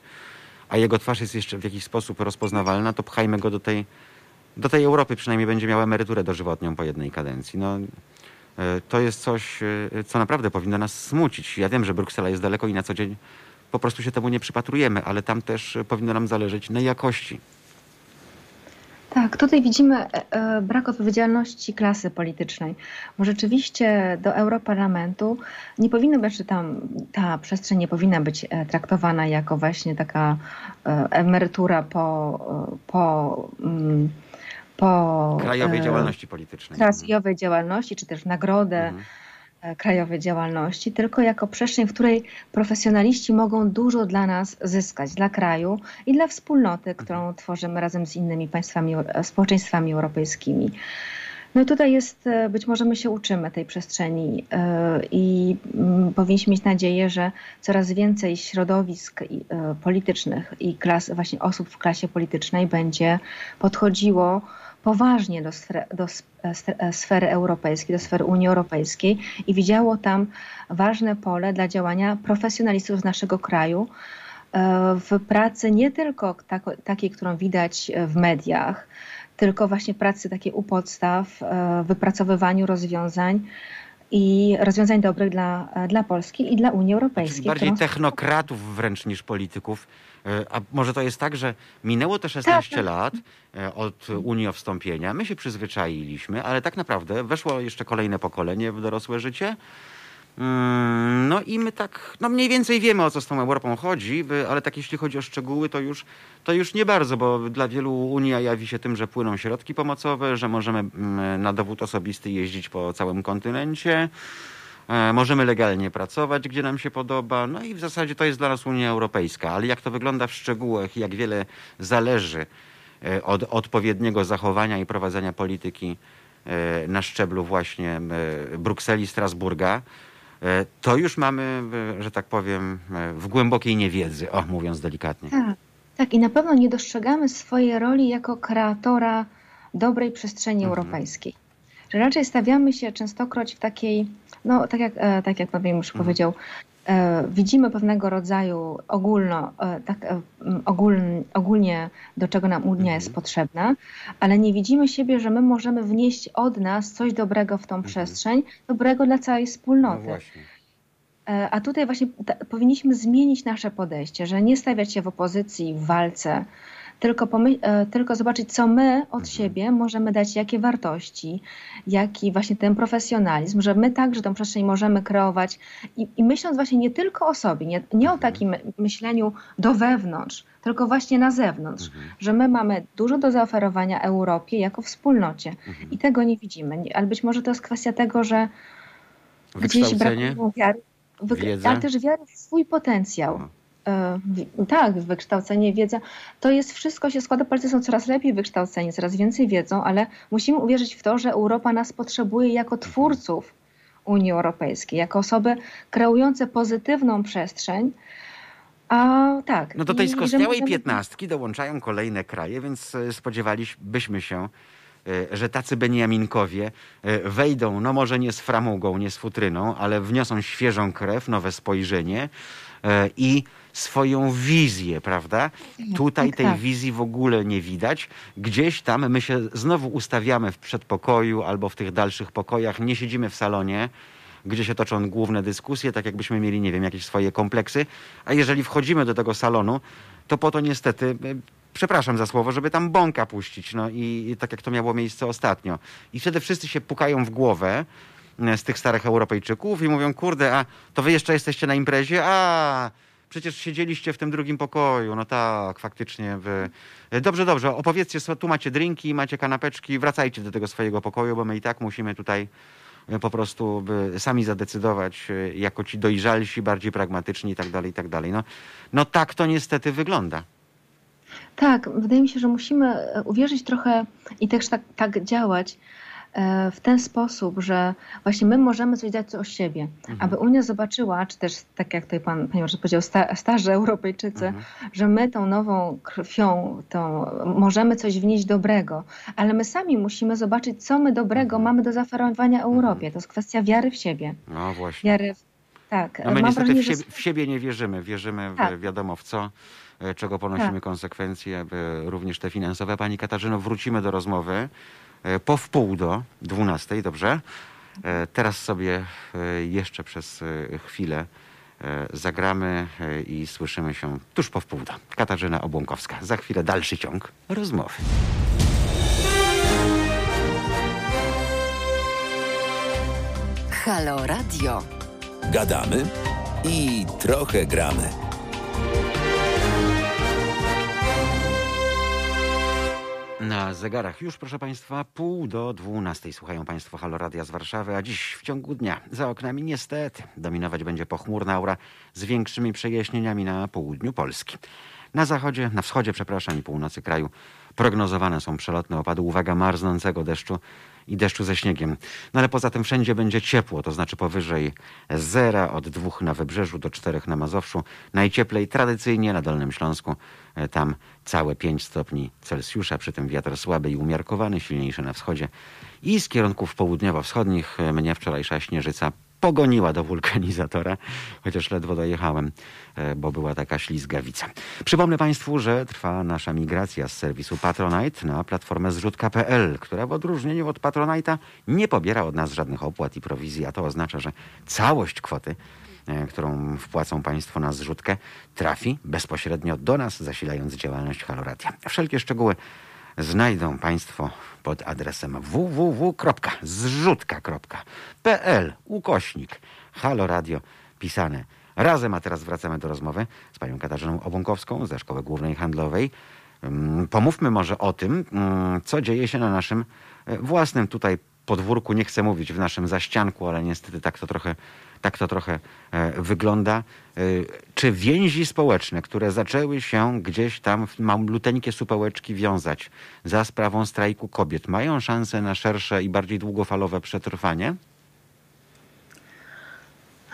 Speaker 1: a jego twarz jest jeszcze w jakiś sposób rozpoznawalna, to pchajmy go do tej, do tej Europy. Przynajmniej będzie miał emeryturę dożywotnią po jednej kadencji. No, e, to jest coś, e, co naprawdę powinno nas smucić. Ja wiem, że Bruksela jest daleko i na co dzień po prostu się temu nie przypatrujemy, ale tam też powinno nam zależeć na jakości.
Speaker 9: Tak, tutaj widzimy e, e, brak odpowiedzialności klasy politycznej, bo rzeczywiście do Europarlamentu nie powinno być, czy tam ta przestrzeń nie powinna być e, traktowana jako właśnie taka emerytura po, po, mm, po
Speaker 1: Krajowej działalności politycznej.
Speaker 9: krajowej działalności, czy też nagrodę
Speaker 1: Mhm.
Speaker 9: E, krajowej działalności, tylko jako przestrzeń, w której profesjonaliści mogą dużo dla nas zyskać, dla kraju i dla wspólnoty, którą tworzymy razem z innymi państwami, e, społeczeństwami europejskimi. No i tutaj jest, e, być może my się uczymy tej przestrzeni i mm, powinniśmy mieć nadzieję, że coraz więcej środowisk politycznych i klas, właśnie osób w klasie politycznej będzie podchodziło poważnie do, sfer, do e, e, sfery europejskiej, do sfery Unii Europejskiej i widziało tam ważne pole dla działania profesjonalistów z naszego kraju e, w pracy nie tylko takiej, którą widać w mediach, tylko właśnie pracy takiej u podstaw, wypracowywaniu rozwiązań i rozwiązań dobrych dla, dla Polski i dla Unii
Speaker 1: Czyli
Speaker 9: Europejskiej.
Speaker 1: bardziej
Speaker 9: którą-
Speaker 1: technokratów wręcz niż polityków. E, A może to jest tak, że minęło te 16
Speaker 9: Tak, tak.
Speaker 1: lat e, od Unii o wstąpienia, my się przyzwyczailiśmy, ale tak naprawdę weszło jeszcze kolejne pokolenie w dorosłe życie. Mm, No i my tak, no mniej więcej wiemy o co z tą Europą chodzi, ale tak jeśli chodzi o szczegóły, to już, to już nie bardzo, bo dla wielu Unia jawi się tym, że płyną środki pomocowe, że możemy mm, na dowód osobisty jeździć po całym kontynencie, e, możemy legalnie pracować, gdzie nam się podoba, no i w zasadzie to jest dla nas Unia Europejska, ale jak to wygląda w szczegółach, jak wiele zależy e, od odpowiedniego zachowania i prowadzenia polityki e, na szczeblu właśnie Brukseli, Strasburga, to już mamy, e, że tak powiem, e, w głębokiej niewiedzy, o mówiąc delikatnie.
Speaker 9: Tak, tak, i na pewno nie dostrzegamy swojej roli jako kreatora dobrej przestrzeni
Speaker 1: Mhm.
Speaker 9: europejskiej. Że raczej stawiamy się częstokroć w takiej, no tak jak, e, tak jak pan już
Speaker 1: Mhm.
Speaker 9: powiedział, e, widzimy pewnego rodzaju ogólno, e, tak, e, ogólnie do czego nam Unia jest potrzebna, ale nie widzimy siebie, że my możemy wnieść od nas coś dobrego w tą przestrzeń, dobrego dla całej
Speaker 1: No
Speaker 9: wspólnoty. E, A tutaj właśnie powinniśmy zmienić nasze podejście, że nie stawiać się w opozycji, w walce, tylko, e, tylko zobaczyć, co my od siebie możemy dać, jakie wartości, jaki właśnie ten profesjonalizm, że my także tą przestrzeń możemy kreować. I, i myśląc właśnie nie tylko o sobie, nie, nie o takim myśleniu do wewnątrz, tylko właśnie na zewnątrz, że my mamy dużo do zaoferowania Europie jako wspólnocie. I tego nie widzimy. Ale być może to jest kwestia tego, że gdzieś brakuje wiary, ale też wiary w swój potencjał.
Speaker 1: No.
Speaker 9: E, Tak, wykształcenie, wiedza, to jest wszystko się składa, Polacy są coraz lepiej wykształceni, coraz więcej wiedzą, ale musimy uwierzyć w to, że Europa nas potrzebuje jako twórców Unii Europejskiej, jako osoby kreujące pozytywną przestrzeń. A tak.
Speaker 1: No do tej skostniałej piętnastki dołączają kolejne kraje, więc e, spodziewalibyśmy się, e, że tacy Beniaminkowie wejdą, no może nie z framugą, nie z futryną, ale wniosą świeżą krew, nowe spojrzenie i swoją wizję, prawda? Tutaj tej
Speaker 9: tak.
Speaker 1: wizji w ogóle nie widać. Gdzieś tam my się znowu ustawiamy w przedpokoju albo w tych dalszych pokojach, nie siedzimy w salonie, gdzie się toczą główne dyskusje, tak jakbyśmy mieli, nie wiem, jakieś swoje kompleksy. A jeżeli wchodzimy do tego salonu, to po to niestety, e, przepraszam za słowo, żeby tam bąka puścić. No i, i tak jak to miało miejsce ostatnio. I wtedy wszyscy się pukają w głowę e, z tych starych Europejczyków i mówią, kurde, a to wy jeszcze jesteście na imprezie? A, przecież siedzieliście w tym drugim pokoju. No tak, faktycznie. Wy... E, Dobrze, dobrze, opowiedzcie, tu macie drinki, macie kanapeczki, wracajcie do tego swojego pokoju, bo my i tak musimy tutaj e, po prostu sami zadecydować, e, jako ci dojrzalsi, bardziej pragmatyczni i tak dalej, i tak dalej. No, no tak to niestety wygląda.
Speaker 9: Tak, wydaje mi się, że musimy uwierzyć trochę i też tak, tak działać w ten sposób, że właśnie my możemy coś dać od siebie, aby Unia zobaczyła, czy też tak jak tutaj pan, panie Marze powiedział, sta, starzy Europejczycy, że my tą nową krwią, tą, możemy coś wnieść dobrego, ale my sami musimy zobaczyć, co my dobrego mamy do zaoferowania Europie. To jest kwestia wiary w siebie.
Speaker 1: No właśnie.
Speaker 9: Wiary w, tak,
Speaker 1: No my
Speaker 9: mam
Speaker 1: niestety w siebie, w siebie nie wierzymy. Wierzymy w,
Speaker 9: Tak.
Speaker 1: wiadomo w co, e, czego ponosimy
Speaker 9: Tak.
Speaker 1: konsekwencje, e, również te finansowe. Pani Katarzyno, wrócimy do rozmowy e, po wpół do 12, dobrze? E, Teraz sobie e, jeszcze przez e, chwilę e, zagramy e, i słyszymy się tuż po wpół do. Katarzyna Obłąkowska. Za chwilę dalszy ciąg rozmowy.
Speaker 8: Halo Radio.
Speaker 2: Gadamy i trochę gramy.
Speaker 1: Na zegarach już, proszę Państwa, pół do dwunastej. Słuchają Państwo Halo Radia z Warszawy, a dziś w ciągu dnia za oknami niestety dominować będzie pochmurna aura z większymi przejaśnieniami na południu Polski. Na zachodzie, na wschodzie, przepraszam, i północy kraju prognozowane są przelotne opady, uwaga, marznącego deszczu i deszczu ze śniegiem. No ale poza tym wszędzie będzie ciepło, to znaczy powyżej zera, od dwóch na Wybrzeżu do czterech na Mazowszu. Najcieplej tradycyjnie na Dolnym Śląsku, e, tam całe 5 stopni Celsjusza, przy tym wiatr słaby i umiarkowany, silniejszy na wschodzie. I z kierunków południowo-wschodnich e, mnie wczorajsza śnieżyca pogoniła do wulkanizatora, chociaż ledwo dojechałem, e, bo była taka ślizgawica. Przypomnę Państwu, że trwa nasza migracja z serwisu Patronite na platformę zrzutka.pl, która w odróżnieniu od Patronite'a nie pobiera od nas żadnych opłat i prowizji, a to oznacza, że całość kwoty e, którą wpłacą Państwo na zrzutkę, trafi bezpośrednio do nas, zasilając działalność Haloradia. Wszelkie szczegóły znajdą Państwo pod adresem www.zrzutka.pl ukośnik Haloradio pisane razem, a teraz wracamy do rozmowy z panią Katarzyną Obąkowską ze Szkoły Głównej Handlowej. Mm, Pomówmy może o tym, mm, co dzieje się na naszym e, własnym tutaj podwórku, nie chcę mówić w naszym zaścianku, ale niestety tak to trochę, tak to trochę e, wygląda. E, Czy więzi społeczne, które zaczęły się gdzieś tam w maluteńkie supełeczki wiązać za sprawą strajku kobiet, mają szansę na szersze i bardziej długofalowe przetrwanie?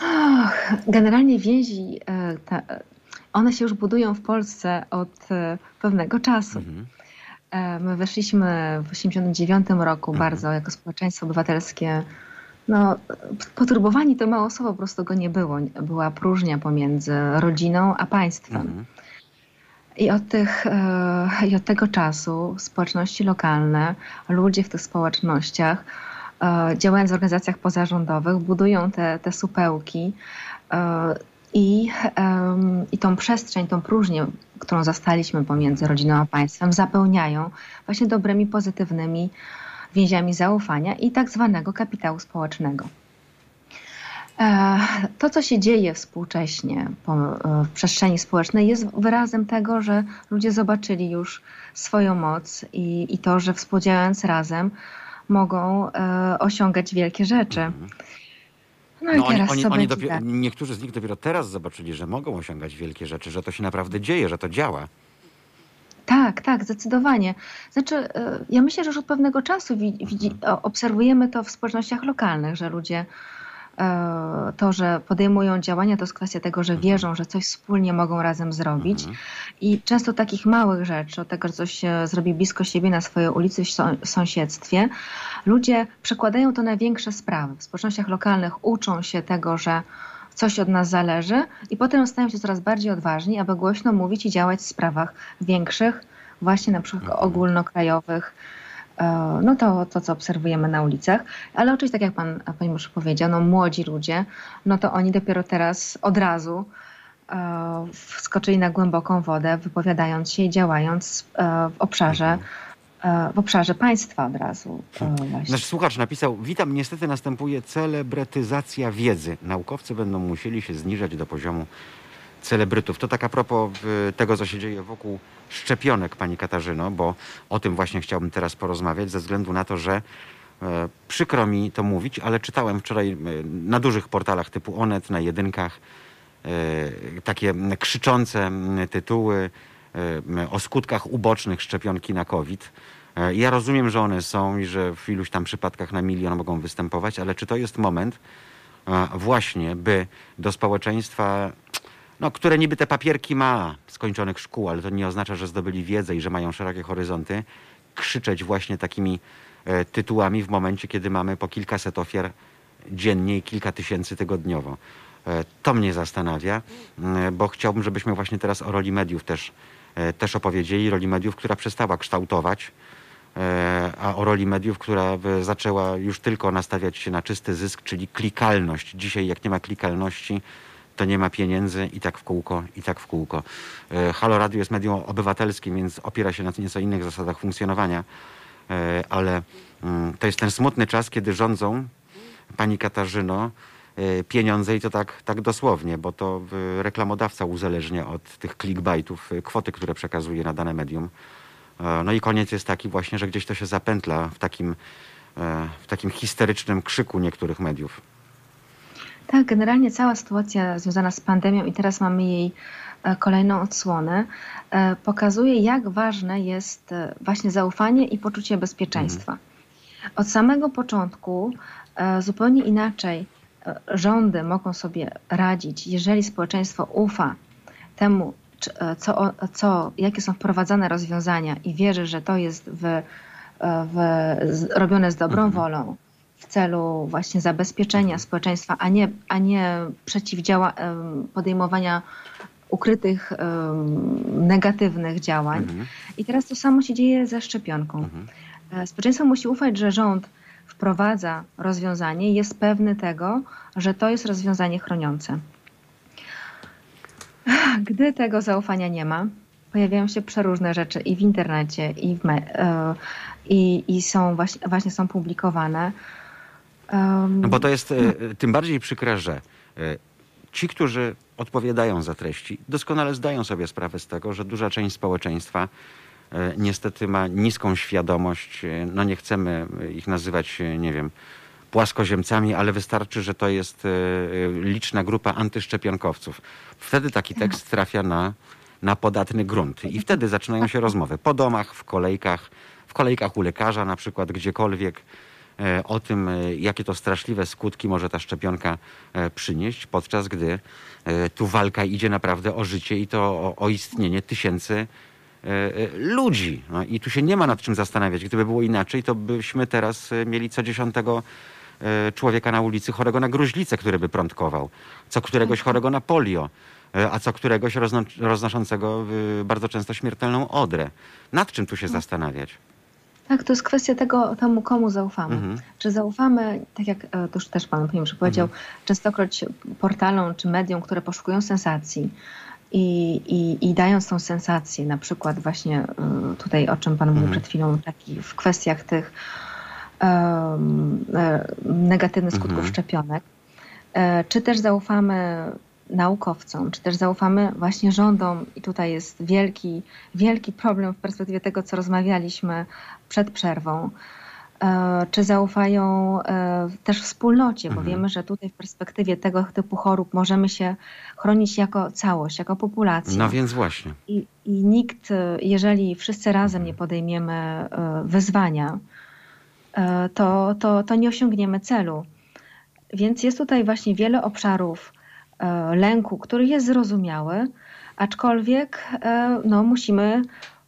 Speaker 9: Och, generalnie więzi, e, ta, one się już budują w Polsce od pewnego czasu.
Speaker 1: Mhm.
Speaker 9: My weszliśmy w 1989 roku bardzo jako społeczeństwo obywatelskie. No, poturbowani to mało słowo, po prostu go nie było. Była próżnia pomiędzy rodziną a państwem.
Speaker 1: Mhm.
Speaker 9: I od, tych, e, I od tego czasu społeczności lokalne, ludzie w tych społecznościach, e, działając w organizacjach pozarządowych, budują te, te supełki e, i, i tą przestrzeń, tą próżnię, którą zastaliśmy pomiędzy rodziną a państwem, zapełniają właśnie dobrymi, pozytywnymi więziami zaufania i tak zwanego kapitału społecznego. E, To, co się dzieje współcześnie e, w przestrzeni społecznej, jest wyrazem tego, że ludzie zobaczyli już swoją moc i, i to, że współdziałając razem mogą e, osiągać wielkie rzeczy. No, i
Speaker 1: No oni,
Speaker 9: teraz
Speaker 1: oni, oni
Speaker 9: będzie
Speaker 1: dopiero, niektórzy z nich dopiero teraz zobaczyli, że mogą osiągać wielkie rzeczy, że to się naprawdę dzieje, że to działa.
Speaker 9: Tak, tak, zdecydowanie. Znaczy, e, ja myślę, że już od pewnego czasu wi- widzi, obserwujemy to w społecznościach lokalnych, że ludzie to, że podejmują działania, to jest kwestia tego, że wierzą, że coś wspólnie mogą razem zrobić. Mhm. I często takich małych rzeczy, od tego, że coś się zrobi blisko siebie na swojej ulicy, w sąsiedztwie, ludzie przekładają to na większe sprawy. W społecznościach lokalnych uczą się tego, że coś od nas zależy i potem stają się coraz bardziej odważni, aby głośno mówić i działać w sprawach większych, właśnie na przykład mhm. ogólnokrajowych, e, no to, to, co obserwujemy na ulicach, ale oczywiście, tak jak pan, pani już powiedział, no młodzi ludzie, no to oni dopiero teraz od razu e, wskoczyli na głęboką wodę, wypowiadając się i działając e, w obszarze mhm. W obszarze państwa od razu.
Speaker 1: Nasz słuchacz napisał, witam, niestety następuje celebretyzacja wiedzy. Naukowcy będą musieli się zniżać do poziomu celebrytów. To tak a propos tego, co się dzieje wokół szczepionek, pani Katarzyno, bo o tym właśnie chciałbym teraz porozmawiać, ze względu na to, że e, przykro mi to mówić, ale czytałem wczoraj e, na dużych portalach typu Onet, na jedynkach, e, takie krzyczące tytuły o skutkach ubocznych szczepionki na COVID. Ja rozumiem, że one są i że w iluś tam przypadkach na milion mogą występować, ale czy to jest moment właśnie, by do społeczeństwa no, które niby te papierki ma skończonych szkół, ale to nie oznacza, że zdobyli wiedzę i że mają szerokie horyzonty, krzyczeć właśnie takimi e, tytułami w momencie, kiedy mamy po kilkaset ofiar dziennie i kilka tysięcy tygodniowo. E, to mnie zastanawia, e, bo chciałbym, żebyśmy właśnie teraz o roli mediów też, e, też opowiedzieli. Roli mediów, która przestała kształtować, e, a o roli mediów, która e, zaczęła już tylko nastawiać się na czysty zysk, czyli klikalność. Dzisiaj, jak nie ma klikalności, to nie ma pieniędzy i tak w kółko, i tak w kółko. E, Halo Radio jest medium obywatelskim, więc opiera się na nieco innych zasadach funkcjonowania, e, ale mm, to jest ten smutny czas, kiedy rządzą pani Katarzyno e, pieniądze i to tak, tak dosłownie, bo to reklamodawca uzależnia od tych clickbaitów kwoty, które przekazuje na dane medium. No i koniec jest taki właśnie, że gdzieś to się zapętla w takim, w takim histerycznym krzyku niektórych mediów.
Speaker 9: Tak, generalnie cała sytuacja związana z pandemią i teraz mamy jej e, kolejną odsłonę, e, pokazuje, jak ważne jest e, właśnie zaufanie i poczucie bezpieczeństwa. Mhm. Od samego początku zupełnie inaczej rządy mogą sobie radzić, jeżeli społeczeństwo ufa temu, co, co, jakie są wprowadzane rozwiązania i wierzy, że to jest w, w, robione z dobrą mhm. wolą, w celu właśnie zabezpieczenia społeczeństwa, a nie, a nie przeciwdziała podejmowania ukrytych negatywnych działań. Mhm. I teraz to samo się dzieje ze szczepionką. Mhm. E, społeczeństwo musi ufać, że rząd wprowadza rozwiązanie jest pewny tego, że to jest rozwiązanie chroniące. Gdy tego zaufania nie ma, pojawiają się przeróżne rzeczy i w internecie, i, w e, i, i są właśnie, właśnie są publikowane.
Speaker 1: No bo to jest e, tym bardziej przykre, że e, ci, którzy odpowiadają za treści, doskonale zdają sobie sprawę z tego, że duża część społeczeństwa niestety ma niską świadomość. No nie chcemy ich nazywać, nie wiem, płaskoziemcami, ale wystarczy, że to jest liczna grupa antyszczepionkowców. Wtedy taki tekst trafia na, na podatny grunt i wtedy zaczynają się rozmowy po domach, w kolejkach, w kolejkach u lekarza na przykład, gdziekolwiek E, o tym, e, jakie to straszliwe skutki może ta szczepionka e, przynieść, podczas gdy tu walka idzie naprawdę o życie i to o, o istnienie tysięcy ludzi. No I tu się nie ma nad czym zastanawiać. Gdyby było inaczej, to byśmy teraz mieli co dziesiątego człowieka na ulicy chorego na gruźlicę, który by prądkował, co któregoś mhm. chorego na polio, a co któregoś rozno roznoszącego bardzo często śmiertelną odrę. Nad czym tu się mhm. zastanawiać?
Speaker 9: Tak, to jest kwestia tego, temu komu zaufamy. Mhm. Czy zaufamy, tak jak e, to już też Pan Premierze powiedział, mhm. częstokroć portalom czy mediom, które poszukują sensacji i, i, i dając tą sensację, na przykład właśnie e, tutaj, o czym Pan mówił mhm. przed chwilą, taki w kwestiach tych um, negatywnych skutków mhm. szczepionek, czy też zaufamy naukowcom, czy też zaufamy właśnie rządom i tutaj jest wielki, wielki problem w perspektywie tego, co rozmawialiśmy przed przerwą, e, czy zaufają e, też wspólnocie, bo mhm. wiemy, że tutaj w perspektywie tego typu chorób możemy się chronić jako całość, jako populacja.
Speaker 1: No więc właśnie.
Speaker 9: I, i nikt, jeżeli wszyscy razem nie podejmiemy e, wyzwania, to, to, to nie osiągniemy celu. Więc jest tutaj właśnie wiele obszarów e, lęku, który jest zrozumiały, aczkolwiek e, no, musimy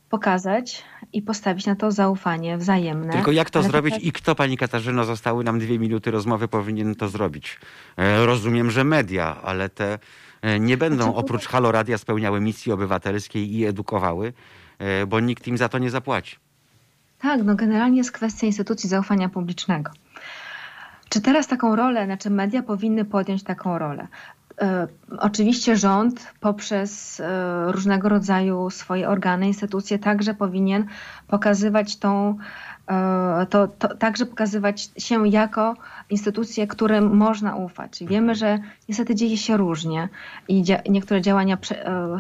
Speaker 9: pokazać i postawić na to zaufanie wzajemne.
Speaker 1: Tylko jak to
Speaker 9: Ale
Speaker 1: zrobić i kto, pani Katarzyno, zostały nam dwie minuty rozmowy, powinien to zrobić? E, Rozumiem, że media, ale te e, nie będą oprócz Halo Radia spełniały misji obywatelskiej i edukowały, e, bo nikt im za to nie zapłaci.
Speaker 9: Tak, no generalnie jest kwestia instytucji zaufania publicznego. Czy teraz taką rolę, znaczy media powinny podjąć taką rolę? E, Oczywiście rząd poprzez e, różnego rodzaju swoje organy, instytucje także powinien pokazywać tą, e, to, to także pokazywać się jako instytucje, którym można ufać. Wiemy, że niestety dzieje się różnie i dzia- niektóre działania e,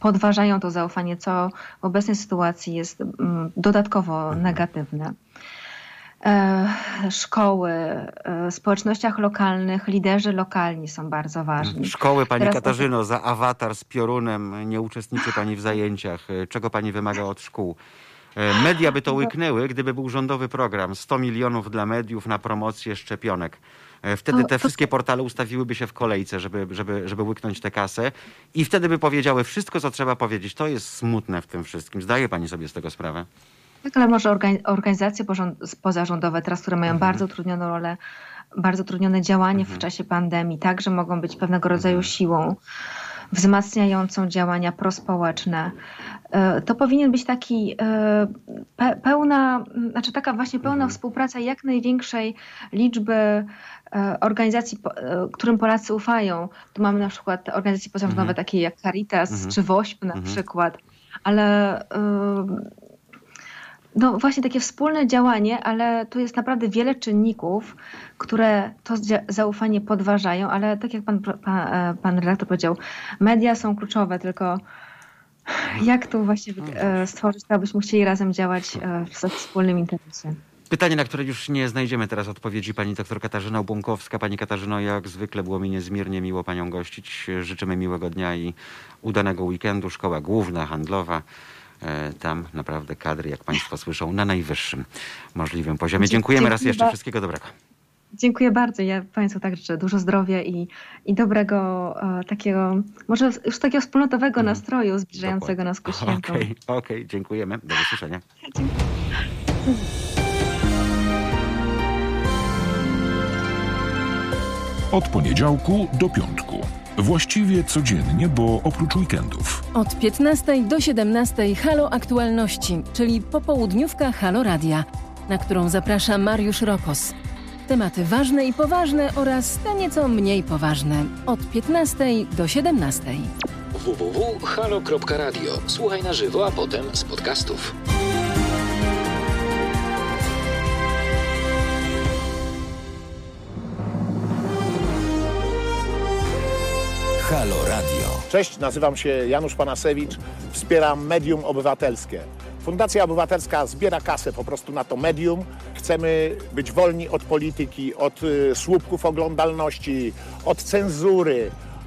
Speaker 9: podważają to zaufanie, co w obecnej sytuacji jest dodatkowo negatywne. E, Szkoły, e, społecznościach lokalnych, liderzy lokalni są bardzo ważni.
Speaker 1: Szkoły, pani
Speaker 9: Teraz-
Speaker 1: Katarzyno, za awatar z piorunem nie uczestniczy pani w zajęciach. E, Czego pani wymaga od szkół? E, Media by to łyknęły, gdyby był rządowy program 100 milionów dla mediów na promocję szczepionek. E, Wtedy te wszystkie portale ustawiłyby się w kolejce, żeby, żeby, żeby łyknąć tę kasę i wtedy by powiedziały wszystko, co trzeba powiedzieć. To jest smutne w tym wszystkim. Zdaje pani sobie z tego sprawę?
Speaker 9: Tak, ale może organ- organizacje pozarządowe teraz, które mają
Speaker 1: Mhm.
Speaker 9: bardzo utrudnioną rolę, bardzo utrudnione działanie w czasie pandemii, także mogą być pewnego rodzaju
Speaker 1: Mhm.
Speaker 9: siłą wzmacniającą działania prospołeczne. E, To powinien być taki e, pe- pełna, znaczy taka właśnie pełna
Speaker 1: Mhm.
Speaker 9: współpraca jak największej liczby e, organizacji, którym Polacy ufają. Tu mamy na przykład organizacje pozarządowe
Speaker 1: Mhm.
Speaker 9: takie jak Caritas
Speaker 1: Mhm.
Speaker 9: czy WOŚP na przykład, ale no właśnie takie wspólne działanie, ale tu jest naprawdę wiele czynników, które to zaufanie podważają, ale tak jak pan, pan, e, pan redaktor powiedział, media są kluczowe, tylko jak tu właśnie e, stworzyć to, abyśmy chcieli razem działać e, w wspólnym interesie.
Speaker 1: Pytanie, na które już nie znajdziemy teraz odpowiedzi. Pani doktor Katarzyna Ubłąkowska. Pani Katarzyno, jak zwykle było mi niezmiernie miło panią gościć. Życzymy miłego dnia i udanego weekendu. Szkoła główna, handlowa. E, Tam naprawdę kadry, jak państwo słyszą, na najwyższym możliwym poziomie.
Speaker 9: Dzie-
Speaker 1: Dziękujemy raz jeszcze.
Speaker 9: ba-
Speaker 1: Wszystkiego dobrego.
Speaker 9: Dziękuję bardzo. Ja Państwu także życzę dużo zdrowia i, i dobrego e, takiego, może już takiego wspólnotowego nastroju zbliżającego nas ku świętom.
Speaker 1: Okej, okej, dziękujemy. Do usłyszenia.
Speaker 4: Od poniedziałku do piątku. Właściwie codziennie, bo oprócz weekendów.
Speaker 5: Od 15 do 17 Halo Aktualności, czyli popołudniówka Halo Radia, na którą zaprasza Mariusz Rokos. Tematy ważne i poważne oraz te nieco mniej poważne. Od 15 do 17.
Speaker 6: www.halo.radio. Słuchaj na żywo, a potem z podcastów.
Speaker 2: Halo Radio.
Speaker 10: Cześć, nazywam się Janusz Panasewicz, wspieram Medium Obywatelskie. Fundacja Obywatelska zbiera kasę po prostu na to medium. Chcemy być wolni od polityki, od y, słupków oglądalności, od cenzury,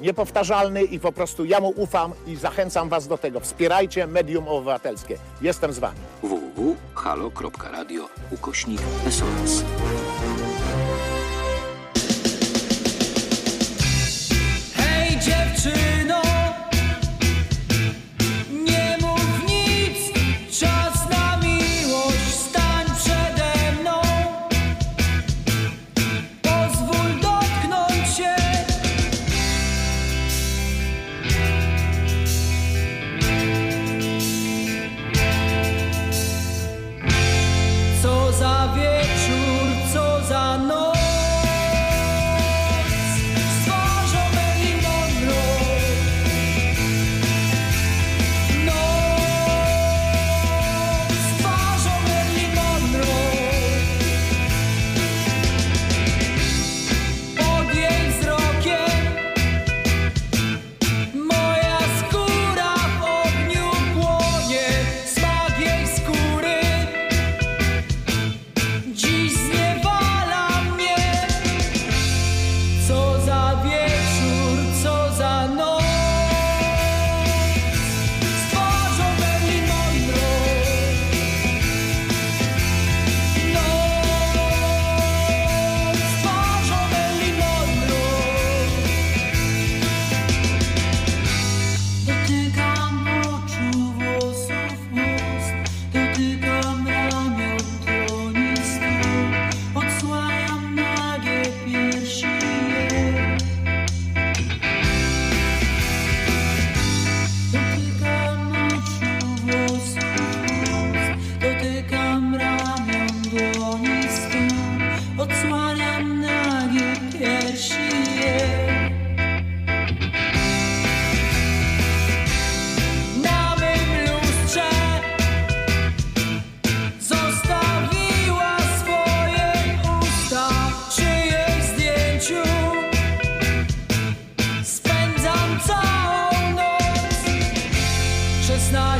Speaker 10: niepowtarzalny i po prostu ja mu ufam i zachęcam was do tego. Wspierajcie medium obywatelskie. Jestem z wami.
Speaker 6: www.halo.radio ukośnik SOS.
Speaker 11: Hej dziewczyno,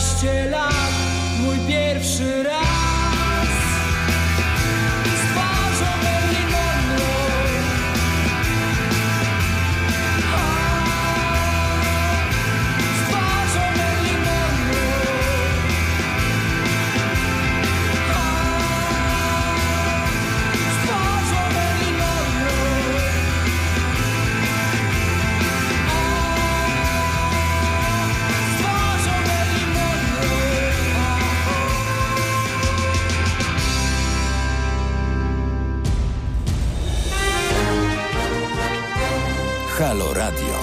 Speaker 11: 16 lat, mój pierwszy raz
Speaker 2: Halo Radio.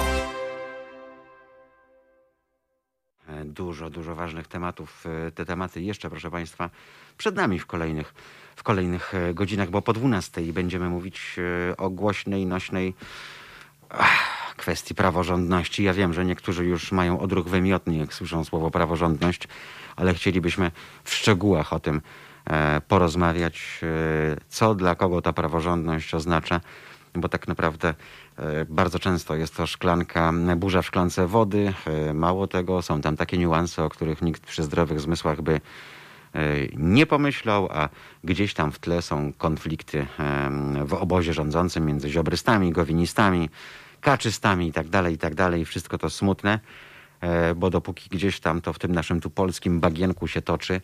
Speaker 1: Dużo, dużo ważnych tematów. E, Te tematy jeszcze, proszę Państwa, przed nami w kolejnych, w kolejnych e, godzinach, bo po 12 będziemy mówić e, o głośnej, nośnej kwestii praworządności. Ja wiem, że niektórzy już mają odruch wymiotny, jak słyszą słowo praworządność, ale chcielibyśmy w szczegółach o tym porozmawiać, co dla kogo ta praworządność oznacza, bo tak naprawdę e, bardzo często jest to szklanka, burza w szklance wody. E, Mało tego, są tam takie niuanse, o których nikt przy zdrowych zmysłach by e, nie pomyślał, a gdzieś tam w tle są konflikty w obozie rządzącym między ziobrystami, gowinistami, kaczystami i tak dalej, i tak dalej. Wszystko to smutne, bo dopóki gdzieś tam to w tym naszym tu polskim bagienku się toczy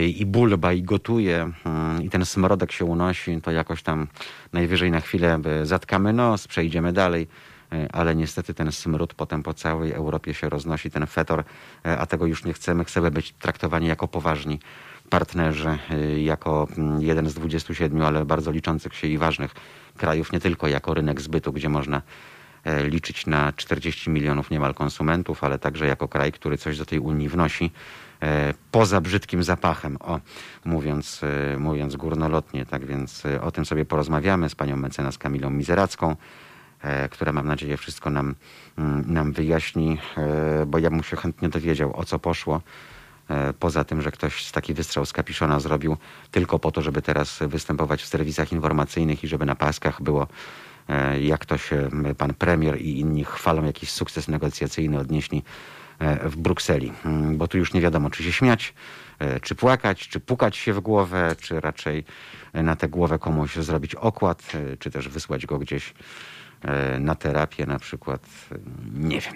Speaker 1: i bulba i gotuje mm, i ten smrodek się unosi, to jakoś tam najwyżej na chwilę e, zatkamy nos, przejdziemy dalej. E, Ale niestety ten smród potem po całej Europie się roznosi, ten fetor, e, a tego już nie chcemy. Chcemy być traktowani jako poważni partnerzy, e, jako mm, jeden z 27, ale bardzo liczących się i ważnych krajów, nie tylko jako rynek zbytu, gdzie można e, liczyć na 40 milionów niemal konsumentów, ale także jako kraj, który coś do tej Unii wnosi e, poza brzydkim zapachem, o, mówiąc, e, mówiąc górnolotnie. Tak więc e, o tym sobie porozmawiamy z panią mecenas Kamilą Mizeracką, e, która mam nadzieję wszystko nam, mm, nam wyjaśni, e, bo ja bym się chętnie dowiedział, o co poszło. E, Poza tym, że ktoś taki wystrzał z kapiszona zrobił tylko po to, żeby teraz występować w serwisach informacyjnych i żeby na paskach było, e, jak to się pan premier i inni chwalą, jakiś sukces negocjacyjny odnieśli e, w Brukseli. Mm, Bo tu już nie wiadomo, czy się śmiać, e, czy płakać, czy pukać się w głowę, czy raczej e, na tę głowę komuś zrobić okład, e, czy też wysłać go gdzieś e, na terapię na przykład. E, Nie wiem.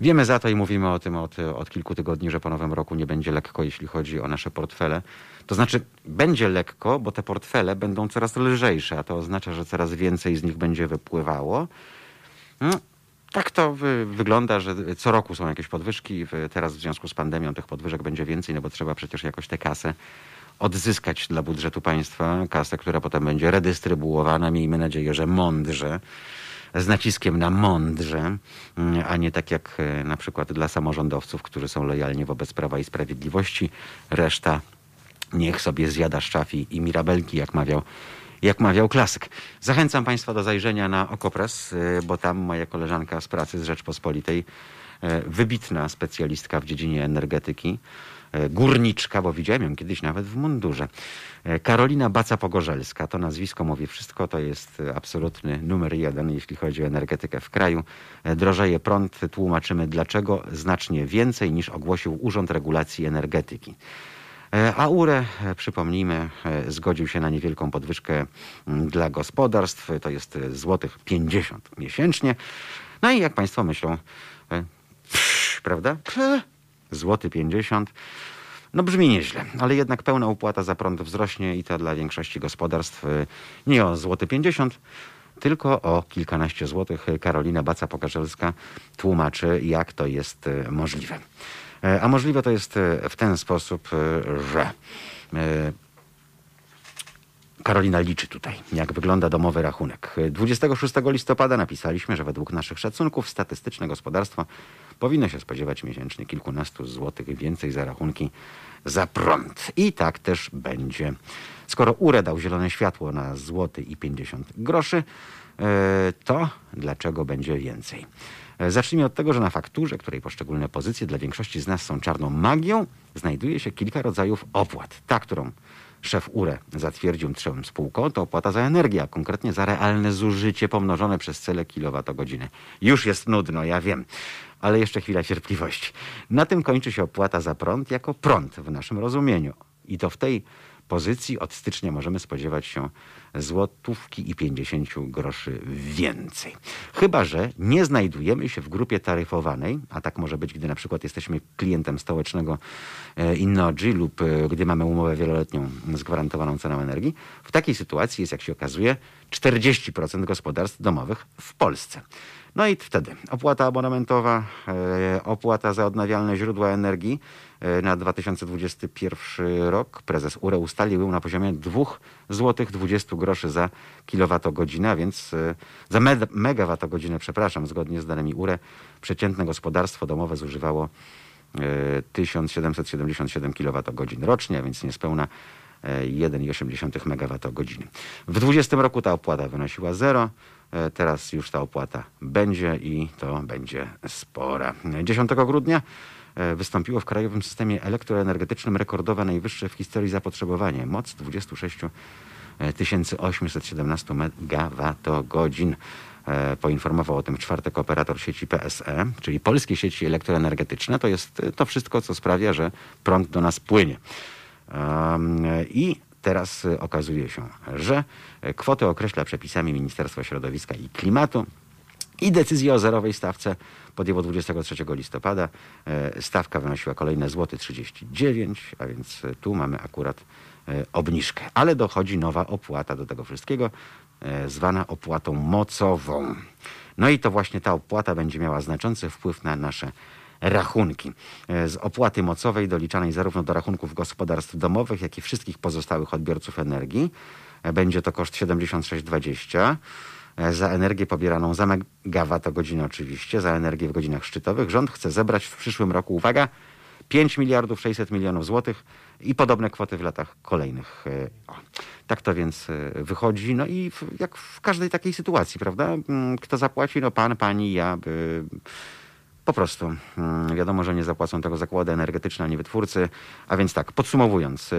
Speaker 1: Wiemy za to i mówimy o tym od, od kilku tygodni, że po nowym roku nie będzie lekko, jeśli chodzi o nasze portfele. To znaczy, będzie lekko, bo te portfele będą coraz lżejsze, a to oznacza, że coraz więcej z nich będzie wypływało. No, tak to wy, wygląda, że co roku są jakieś podwyżki. Teraz w związku z pandemią tych podwyżek będzie więcej, no bo trzeba przecież jakoś tę kasę odzyskać dla budżetu państwa. Kasę, która potem będzie redystrybuowana, miejmy nadzieję, że mądrze z naciskiem na mądrze, a nie tak jak e, na przykład dla samorządowców, którzy są lojalni wobec Prawa i Sprawiedliwości. Reszta niech sobie zjada szczafi i mirabelki, jak mawiał, jak mawiał klasyk. Zachęcam Państwa do zajrzenia na Okopres, y, bo tam moja koleżanka z pracy z Rzeczpospolitej, y, wybitna specjalistka w dziedzinie energetyki, y, górniczka, bo widziałem ją kiedyś nawet w mundurze. Karolina Baca-Pogorzelska, to nazwisko mówi wszystko, to jest absolutny numer jeden, jeśli chodzi o energetykę w kraju. Drożeje prąd, tłumaczymy dlaczego, znacznie więcej niż ogłosił Urząd Regulacji Energetyki. E, A URE, przypomnijmy, e, zgodził się na niewielką podwyżkę mm, dla gospodarstw. To jest e, złotych 50 miesięcznie. No i jak Państwo myślą, psz, prawda? Złoty 50. No brzmi nieźle, ale jednak pełna opłata za prąd wzrośnie i to dla większości gospodarstw nie o złoty 50, tylko o kilkanaście złotych. Karolina Baca-Pokarzelska tłumaczy, jak to jest możliwe. E, A możliwe to jest e, w ten sposób, e, że Karolina liczy tutaj, jak wygląda domowy rachunek. 26 listopada napisaliśmy, że według naszych szacunków statystyczne gospodarstwo powinno się spodziewać miesięcznie kilkunastu złotych więcej za rachunki za prąd. I tak też będzie. Skoro URE dał zielone światło na złoty i 50 groszy, to dlaczego będzie więcej? E, Zacznijmy od tego, że na fakturze, której poszczególne pozycje dla większości z nas są czarną magią, znajduje się kilka rodzajów opłat. Ta, którą szef URE zatwierdził trzem spółką, to opłata za energię, a konkretnie za realne zużycie pomnożone przez cele kilowatogodziny. Już jest nudno, ja wiem, ale jeszcze chwila cierpliwości. Na tym kończy się opłata za prąd jako prąd w naszym rozumieniu. I to w tej pozycji od stycznia możemy spodziewać się złotówki i 50 groszy więcej. Chyba, że nie znajdujemy się w grupie taryfowanej, a tak może być, gdy na przykład jesteśmy klientem stołecznego e, Innoji lub e, gdy mamy umowę wieloletnią z gwarantowaną ceną energii. W takiej sytuacji jest, jak się okazuje, 40% gospodarstw domowych w Polsce. No i wtedy opłata abonamentowa, e, opłata za odnawialne źródła energii na 2021 rok prezes URE ustalił ją na poziomie 2 zł 20 groszy za kilowatogodzinę, więc e, za me megawattogodzinę, przepraszam, zgodnie z danymi URE przeciętne gospodarstwo domowe zużywało e, 1777 kWh rocznie, więc niespełna e, 1,8 MWh. W 2020 roku ta opłata wynosiła 0. E, Teraz już ta opłata będzie i to będzie spora. 10 grudnia e, wystąpiło w krajowym systemie elektroenergetycznym rekordowe najwyższe w historii zapotrzebowanie. Moc 26 817 megawattogodzin. E, Poinformował o tym czwartek operator sieci PSE, czyli polskie sieci elektroenergetyczne. To jest to wszystko, co sprawia, że prąd do nas płynie. I teraz y, okazuje się, że kwotę określa przepisami Ministerstwa Środowiska i Klimatu. I decyzję o zerowej stawce podjęło 23 listopada. E, Stawka wynosiła kolejne złoty 39, a więc e, tu mamy akurat e, obniżkę. Ale dochodzi nowa opłata do tego wszystkiego, zwana opłatą mocową. No i to właśnie ta opłata będzie miała znaczący wpływ na nasze rachunki. Z opłaty mocowej doliczanej zarówno do rachunków gospodarstw domowych, jak i wszystkich pozostałych odbiorców energii będzie to koszt 76,20 e, za energię pobieraną za megawattogodzinę oczywiście, za energię w godzinach szczytowych. Rząd chce zebrać w przyszłym roku, uwaga, 5 miliardów 600 milionów złotych i podobne kwoty w latach kolejnych. E, O, tak to więc e, wychodzi. No i w, jak w każdej takiej sytuacji, prawda? Mm, Kto zapłaci? No pan, pani, ja. Po prostu mm, wiadomo, że nie zapłacą tego zakłady energetyczne ani wytwórcy. A więc tak, podsumowując,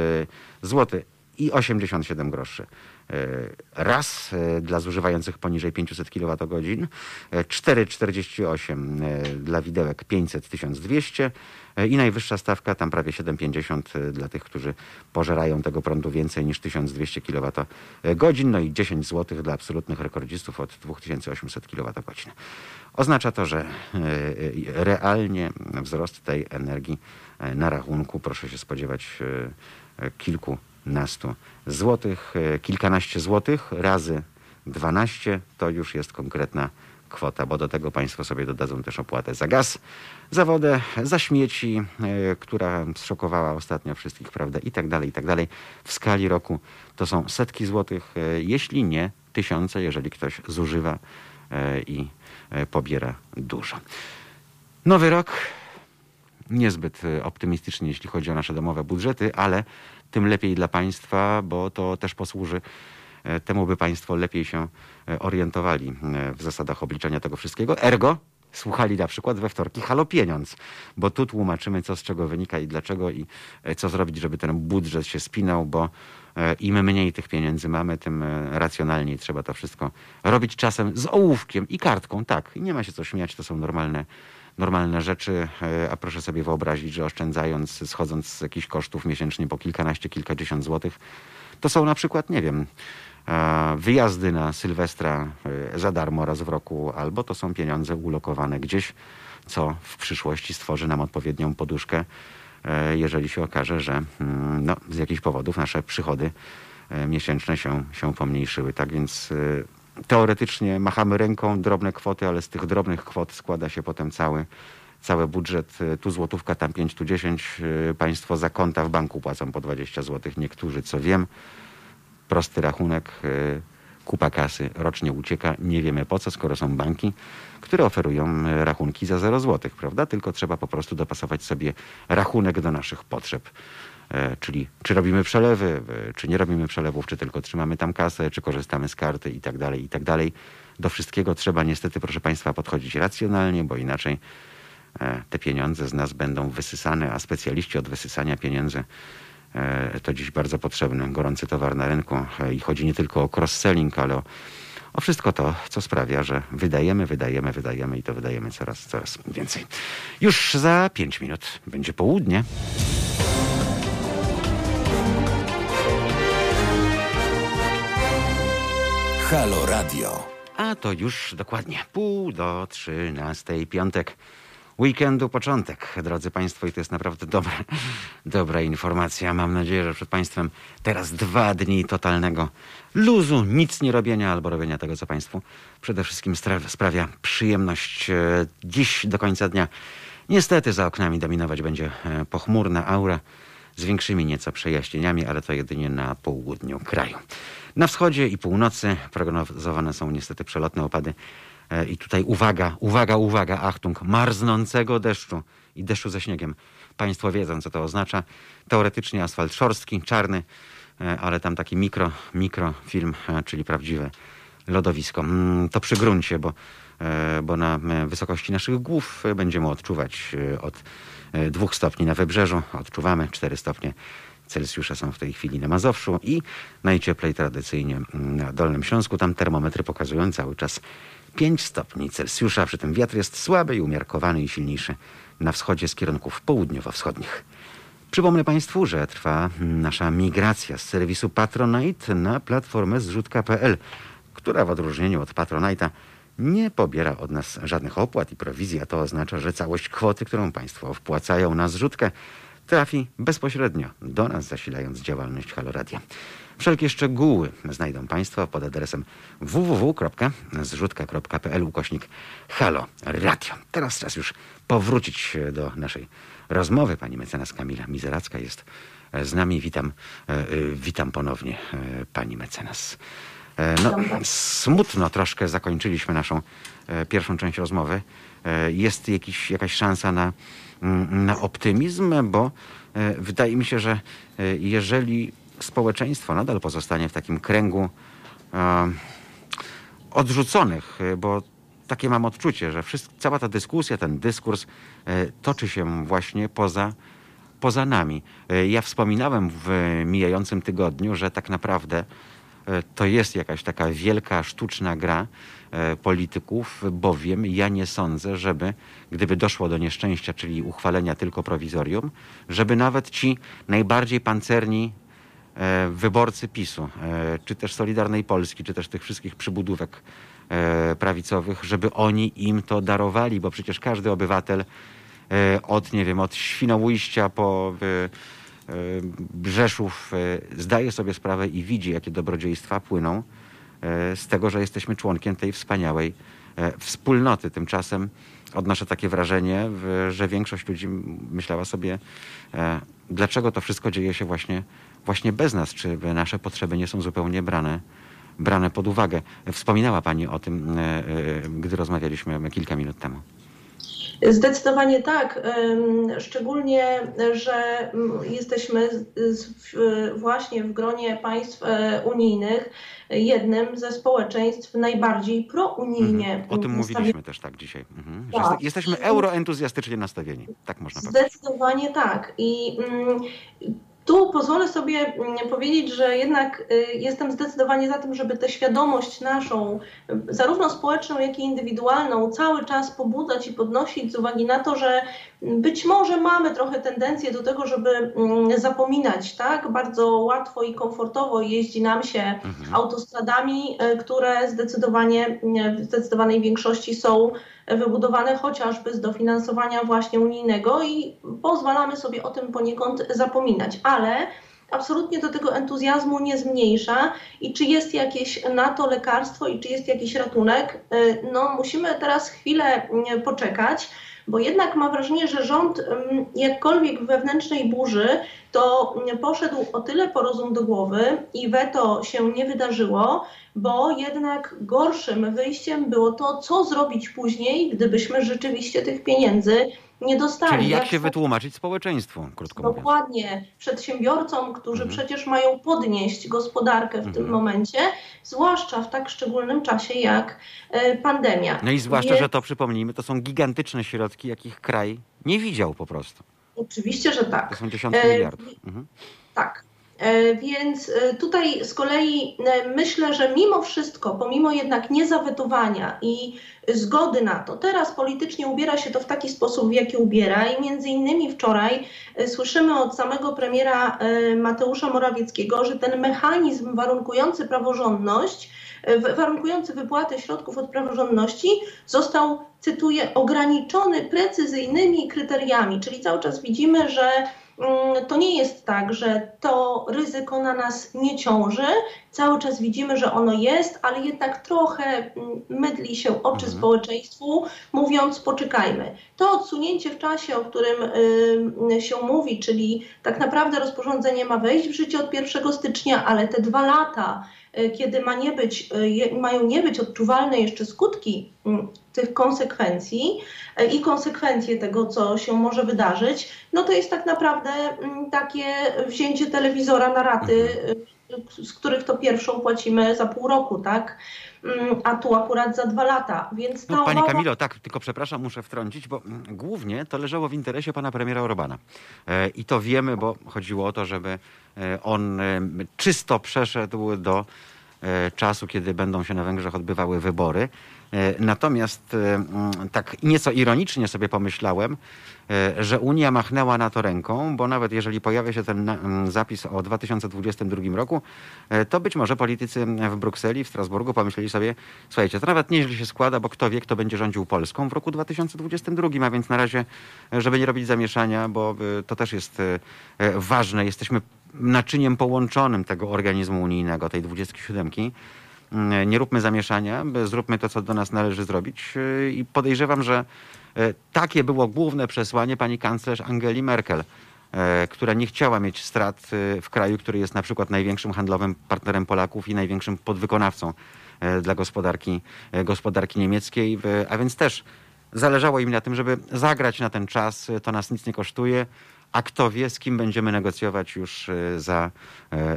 Speaker 1: złoty i 87 groszy. E, raz e, dla zużywających poniżej 500 kWh, 4,48 dla widełek 500-1200 e, i najwyższa stawka tam prawie 7,50 dla tych, którzy pożerają tego prądu więcej niż 1200 kWh, no i 10 zł dla absolutnych rekordzistów od 2800 kWh. Oznacza to, że realnie wzrost tej energii na rachunku proszę się spodziewać kilku 12 złotych. E, kilkanaście złotych razy 12 to już jest konkretna kwota, bo do tego Państwo sobie dodadzą też opłatę za gaz, za wodę, za śmieci, e, która zszokowała ostatnio wszystkich, prawda, i tak dalej, i tak dalej. W skali roku to są setki złotych, e, jeśli nie tysiące, jeżeli ktoś zużywa i pobiera dużo. Nowy rok niezbyt optymistyczny, jeśli chodzi o nasze domowe budżety, ale tym lepiej dla państwa, bo to też posłuży e, temu, by państwo lepiej się e, orientowali e, w zasadach obliczania tego wszystkiego. Ergo słuchali na przykład we wtorki Halo Pieniądz, bo tu tłumaczymy, co z czego wynika i dlaczego i co zrobić, żeby ten budżet się spinał, bo im mniej tych pieniędzy mamy, tym racjonalniej trzeba to wszystko robić czasem z ołówkiem i kartką, tak. I nie ma się co śmiać, to są normalne normalne rzeczy, e, a proszę sobie wyobrazić, że oszczędzając, schodząc z jakichś kosztów miesięcznie po kilkanaście, kilkadziesiąt złotych, to są na przykład, nie wiem, e, wyjazdy na Sylwestra e, za darmo raz w roku, albo to są pieniądze ulokowane gdzieś, co w przyszłości stworzy nam odpowiednią poduszkę, jeżeli się okaże, że mm, no, z jakichś powodów nasze przychody miesięczne się, się pomniejszyły. Tak więc teoretycznie machamy ręką drobne kwoty, ale z tych drobnych kwot składa się potem cały, cały budżet. Tu złotówka, tam 5, tu 10. E, Państwo za konta w banku płacą po 20 zł. Niektórzy, co wiem, prosty rachunek, y, kupa kasy rocznie ucieka. Nie wiemy po co, skoro są banki, które oferują y, rachunki za 0 zł, prawda? Tylko trzeba po prostu dopasować sobie rachunek do naszych potrzeb. E, Czyli czy robimy przelewy, e, czy nie robimy przelewów, czy tylko trzymamy tam kasę, czy korzystamy z karty i tak dalej, i tak dalej. Do wszystkiego trzeba niestety, proszę Państwa, podchodzić racjonalnie, bo inaczej e, te pieniądze z nas będą wysysane, a specjaliści od wysysania pieniędzy to dziś bardzo potrzebny, gorący towar na rynku i chodzi nie tylko o cross-selling, ale o, o wszystko to, co sprawia, że wydajemy, wydajemy, wydajemy i to wydajemy coraz, coraz więcej. Już za pięć minut będzie południe.
Speaker 2: Halo Radio.
Speaker 1: A to już dokładnie pół do trzynastej, piątek. Weekendu początek, drodzy Państwo, i to jest naprawdę dobra, dobra informacja. Mam nadzieję, że przed Państwem teraz dwa dni totalnego luzu, nic nie robienia albo robienia tego, co Państwu przede wszystkim sprawia przyjemność. E, Dziś do końca dnia niestety za oknami dominować będzie e, pochmurna aura z większymi nieco przejaśnieniami, ale to jedynie na południu kraju. Na wschodzie i północy prognozowane są niestety przelotne opady. E, I tutaj uwaga, uwaga, uwaga, Achtung, marznącego deszczu i deszczu ze śniegiem. Państwo wiedzą, co to oznacza. Teoretycznie asfalt szorstki, czarny, e, ale tam taki mikro, mikrofilm, e, czyli prawdziwe lodowisko. Mm, To przy gruncie, bo, bo na wysokości naszych głów będziemy odczuwać od e, dwóch stopni na wybrzeżu. Odczuwamy 4 stopnie Celsjusza są w tej chwili na Mazowszu i najcieplej tradycyjnie mm, na Dolnym Śląsku. Tam termometry pokazują cały czas 5 stopni Celsjusza. Przy tym wiatr jest słaby i umiarkowany i silniejszy na wschodzie z kierunków południowo-wschodnich. Przypomnę Państwu, że trwa nasza migracja z serwisu Patronite na platformę zrzutka.pl, która w odróżnieniu od Patronite'a nie pobiera od nas żadnych opłat i prowizji, a to oznacza, że całość kwoty, którą Państwo wpłacają na zrzutkę, trafi bezpośrednio do nas, zasilając działalność Haloradia. Wszelkie szczegóły znajdą Państwo pod adresem www.zrzutka.pl ukośnik. Teraz czas już powrócić do naszej rozmowy. Pani mecenas Kamila Mizeracka jest z nami. Witam, e, e, witam ponownie e, pani mecenas. E, No, smutno troszkę zakończyliśmy naszą e, pierwszą część rozmowy. E, Jest jakiś, jakaś szansa na, mm, na optymizm, bo wydaje mi się, że jeżeli społeczeństwo nadal pozostanie w takim kręgu odrzuconych, bo takie mam odczucie, że wszystko, cała ta dyskusja, ten dyskurs toczy się właśnie poza, poza nami. Ja wspominałem w mijającym tygodniu, że tak naprawdę to jest jakaś taka wielka, sztuczna gra e, polityków, bowiem ja nie sądzę, żeby, gdyby doszło do nieszczęścia, czyli uchwalenia tylko prowizorium, żeby nawet ci najbardziej pancerni e, wyborcy PiSu, e, czy też Solidarnej Polski, czy też tych wszystkich przybudówek e, prawicowych, żeby oni im to darowali, bo przecież każdy obywatel e, od, nie wiem, od Świnoujścia po e, e, Rzeszów e, zdaje sobie sprawę i widzi, jakie dobrodziejstwa płyną e, z tego, że jesteśmy członkiem tej wspaniałej e, wspólnoty. Tymczasem odnoszę takie wrażenie, że większość ludzi myślała sobie, e, dlaczego to wszystko dzieje się właśnie, właśnie bez nas, czy nasze potrzeby nie są zupełnie brane, brane pod uwagę. Wspominała Pani o tym, e, e, gdy rozmawialiśmy kilka minut temu.
Speaker 12: Zdecydowanie tak. Szczególnie, że mm, jesteśmy właśnie w gronie państw e, unijnych jednym ze społeczeństw najbardziej prounijnie
Speaker 1: Mhm. O tym mówiliśmy też tak dzisiaj. Mhm.
Speaker 12: Tak.
Speaker 1: jeste- jesteśmy euroentuzjastycznie nastawieni. Tak można powiedzieć.
Speaker 12: Zdecydowanie tak. I mm, tu pozwolę sobie mm, powiedzieć, że jednak y, jestem zdecydowanie za tym, żeby tę świadomość naszą, y, zarówno społeczną, jak i indywidualną, cały czas pobudzać i podnosić z uwagi na to, że być może mamy trochę tendencję do tego, żeby mm, zapominać, tak? Bardzo łatwo i komfortowo jeździ nam się autostradami, y, które zdecydowanie, w zdecydowanej większości są wybudowane chociażby z dofinansowania właśnie unijnego i pozwalamy sobie o tym poniekąd zapominać, ale absolutnie to tego entuzjazmu nie zmniejsza i czy jest jakieś na to lekarstwo i czy jest jakiś ratunek, y, no musimy teraz chwilę poczekać, bo jednak ma wrażenie, że rząd jakkolwiek w wewnętrznej burzy, to poszedł o tyle po rozum do głowy i weto się nie wydarzyło, bo jednak gorszym wyjściem było to, co zrobić później, gdybyśmy rzeczywiście tych pieniędzy nie dostali.
Speaker 1: Czyli jak
Speaker 12: Jak
Speaker 1: się wytłumaczyć społeczeństwu, krótko mówiąc.
Speaker 12: Dokładnie. Przedsiębiorcom, którzy
Speaker 1: Mhm.
Speaker 12: przecież mają podnieść gospodarkę w tym momencie, zwłaszcza w tak szczególnym czasie jak e, pandemia.
Speaker 1: No i zwłaszcza,
Speaker 12: Więc
Speaker 1: że to przypomnijmy, to są gigantyczne środki, jakich kraj nie widział po prostu.
Speaker 12: Oczywiście, że tak.
Speaker 1: To są dziesiątki
Speaker 12: E,
Speaker 1: miliardów. Mhm.
Speaker 12: Tak. E, Więc e, tutaj z kolei e, myślę, że mimo wszystko, pomimo jednak niezawetowania i zgody na to, teraz politycznie ubiera się to w taki sposób, w jaki ubiera i między innymi wczoraj słyszymy od samego premiera Mateusza Morawieckiego, że ten mechanizm warunkujący praworządność, warunkujący wypłatę środków od praworządności został, cytuję, ograniczony precyzyjnymi kryteriami, czyli cały czas widzimy, że to nie jest tak, że to ryzyko na nas nie ciąży. Cały czas widzimy, że ono jest, ale jednak trochę mm, mydli się oczy społeczeństwu, mówiąc poczekajmy. To odsunięcie w czasie, o którym y, się mówi, czyli tak naprawdę rozporządzenie ma wejść w życie od 1 stycznia, ale te dwa lata, y, kiedy ma nie być, y, mają nie być odczuwalne jeszcze skutki mm, tych konsekwencji y, i konsekwencje tego, co się może wydarzyć, no to jest tak naprawdę mm, takie wzięcie telewizora na raty, y, z których to pierwszą płacimy za pół roku, tak? Mm, A tu akurat za dwa lata, więc ta
Speaker 1: No, Pani
Speaker 12: obawa-
Speaker 1: Kamilo, tak, tylko przepraszam, muszę wtrącić, bo mm, głównie to leżało w interesie pana premiera Orbana. E, I to wiemy, bo chodziło o to, żeby e, on e, czysto przeszedł do e, czasu, kiedy będą się na Węgrzech odbywały wybory. E, Natomiast e, mm, tak nieco ironicznie sobie pomyślałem, e, że Unia machnęła na to ręką, bo nawet jeżeli pojawia się ten mm, zapis o 2022 roku, to być może politycy w Brukseli, w Strasburgu pomyśleli sobie, słuchajcie, to nawet nieźle się składa, bo kto wie, kto będzie rządził Polską w roku 2022, a więc na razie, żeby nie robić zamieszania, bo to też jest ważne, jesteśmy naczyniem połączonym tego organizmu unijnego, tej 27. Nie róbmy zamieszania, zróbmy to, co do nas należy zrobić. Yy, I podejrzewam, że e, takie było główne przesłanie pani kanclerz Angeli Merkel, e, która nie chciała mieć strat w kraju, który jest na przykład największym handlowym partnerem Polaków i największym podwykonawcą dla gospodarki, gospodarki niemieckiej. A więc też zależało im na tym, żeby zagrać na ten czas. To nas nic nie kosztuje. A kto wie, z kim będziemy negocjować już za,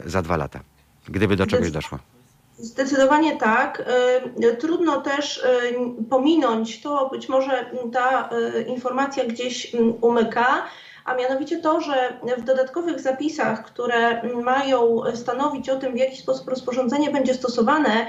Speaker 1: za dwa lata, gdyby do czegoś doszło.
Speaker 12: Zdecydowanie tak. Y, Trudno też y, pominąć to, być może ta y, informacja gdzieś umyka, a mianowicie to, że w dodatkowych zapisach, które mają stanowić o tym, w jaki sposób rozporządzenie będzie stosowane,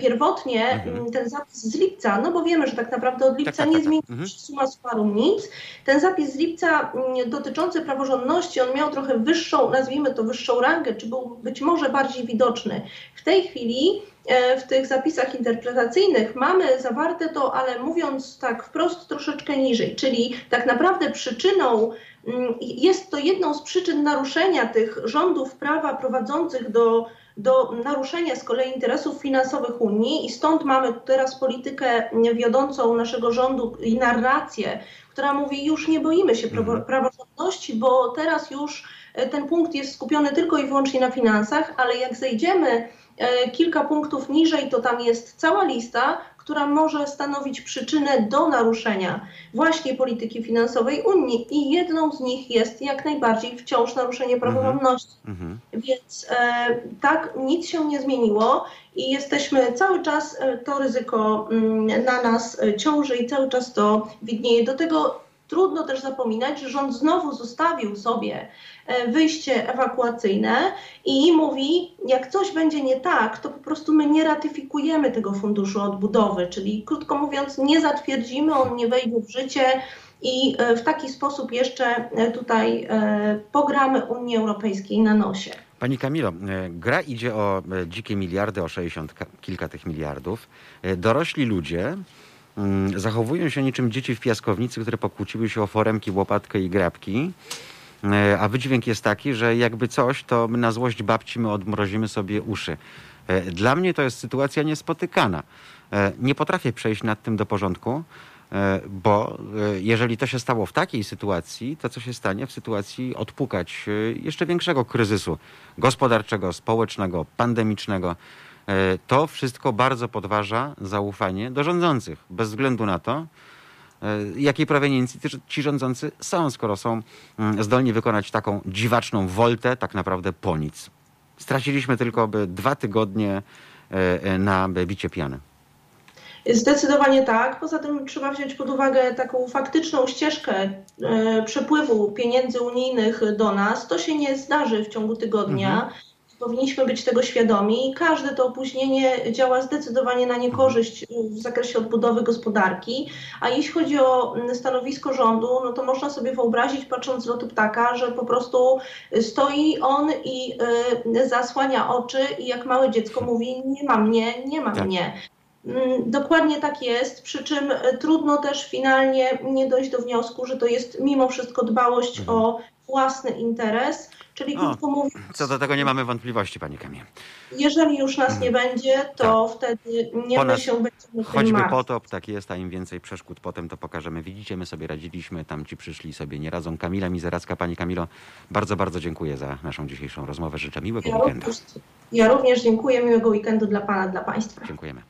Speaker 12: pierwotnie mm, ten zapis z lipca, no bo wiemy, że tak naprawdę od lipca nie zmienił się suma summarum nic. Ten zapis z lipca mm, dotyczący praworządności, on miał trochę wyższą, nazwijmy to wyższą rangę, czy był być może bardziej widoczny. W tej chwili e, w tych zapisach interpretacyjnych mamy zawarte to, ale mówiąc tak wprost troszeczkę niżej, czyli tak naprawdę przyczyną mm, jest to jedną z przyczyn naruszenia tych rządów prawa prowadzących do, do naruszenia z kolei interesów finansowych Unii i stąd mamy teraz politykę wiodącą naszego rządu i narrację, która mówi już nie boimy się prawo, praworządności, bo teraz już e, ten punkt jest skupiony tylko i wyłącznie na finansach, ale jak zejdziemy e, kilka punktów niżej, to tam jest cała lista, która może stanowić przyczynę do naruszenia właśnie polityki finansowej Unii i jedną z nich jest jak najbardziej wciąż naruszenie praworządności. Więc e, tak, nic się nie zmieniło i jesteśmy cały czas, e, to ryzyko mm, na nas e, ciąży i cały czas to widnieje. Do tego trudno też zapominać, że rząd znowu zostawił sobie e, wyjście ewakuacyjne i mówi, jak coś będzie nie tak, to po prostu my nie ratyfikujemy tego funduszu odbudowy, czyli krótko mówiąc, nie zatwierdzimy, on nie wejdzie w życie i e, w taki sposób jeszcze e, tutaj pogramy Unii Europejskiej na nosie.
Speaker 1: Pani Kamilo, gra idzie o dzikie miliardy, o 60 ka- kilka tych miliardów. Dorośli ludzie zachowują się niczym dzieci w piaskownicy, które pokłóciły się o foremki, łopatkę i grabki. E, A wydźwięk jest taki, że jakby coś, to na złość babci my odmrozimy sobie uszy. E, Dla mnie to jest sytuacja niespotykana. E, Nie potrafię przejść nad tym do porządku. Bo jeżeli to się stało w takiej sytuacji, to co się stanie w sytuacji odpukać jeszcze większego kryzysu gospodarczego, społecznego, pandemicznego, to wszystko bardzo podważa zaufanie do rządzących, bez względu na to, e, jakiej proweniencji ci- rządzący są, skoro są mm, zdolni wykonać taką dziwaczną woltę tak naprawdę po nic. Straciliśmy tylko by dwa tygodnie e, e, na bicie piany.
Speaker 12: Zdecydowanie tak. Poza tym trzeba wziąć pod uwagę taką faktyczną ścieżkę e, przepływu pieniędzy unijnych do nas. To się nie zdarzy w ciągu tygodnia. Powinniśmy być tego świadomi i każde to opóźnienie działa zdecydowanie na niekorzyść w zakresie odbudowy gospodarki. A jeśli chodzi o stanowisko rządu, no to można sobie wyobrazić, patrząc z lotu ptaka, że po prostu stoi on i y, zasłania oczy i jak małe dziecko mówi, nie ma mnie, nie ma
Speaker 13: Tak.
Speaker 12: mnie. Mm, Dokładnie tak jest, przy czym e, trudno też finalnie nie dojść do wniosku, że to jest mimo wszystko dbałość o własny interes, czyli krótko mówiąc,
Speaker 1: Co do tego nie mamy wątpliwości, Pani Kamil.
Speaker 12: jeżeli już nas nie będzie, to wtedy nie
Speaker 1: Po
Speaker 12: my się będziemy
Speaker 1: Choćby
Speaker 12: martwić.
Speaker 1: potop, tak jest, a im więcej przeszkód potem to pokażemy. Widzicie, my sobie radziliśmy, tam ci przyszli sobie nie radzą. Kamila Mizeracka, Pani Kamilo, bardzo, bardzo dziękuję za naszą dzisiejszą rozmowę. Życzę miłego
Speaker 12: Ja
Speaker 1: weekendu.
Speaker 12: również, ja również dziękuję, miłego weekendu dla Pana, dla Państwa.
Speaker 1: Dziękujemy.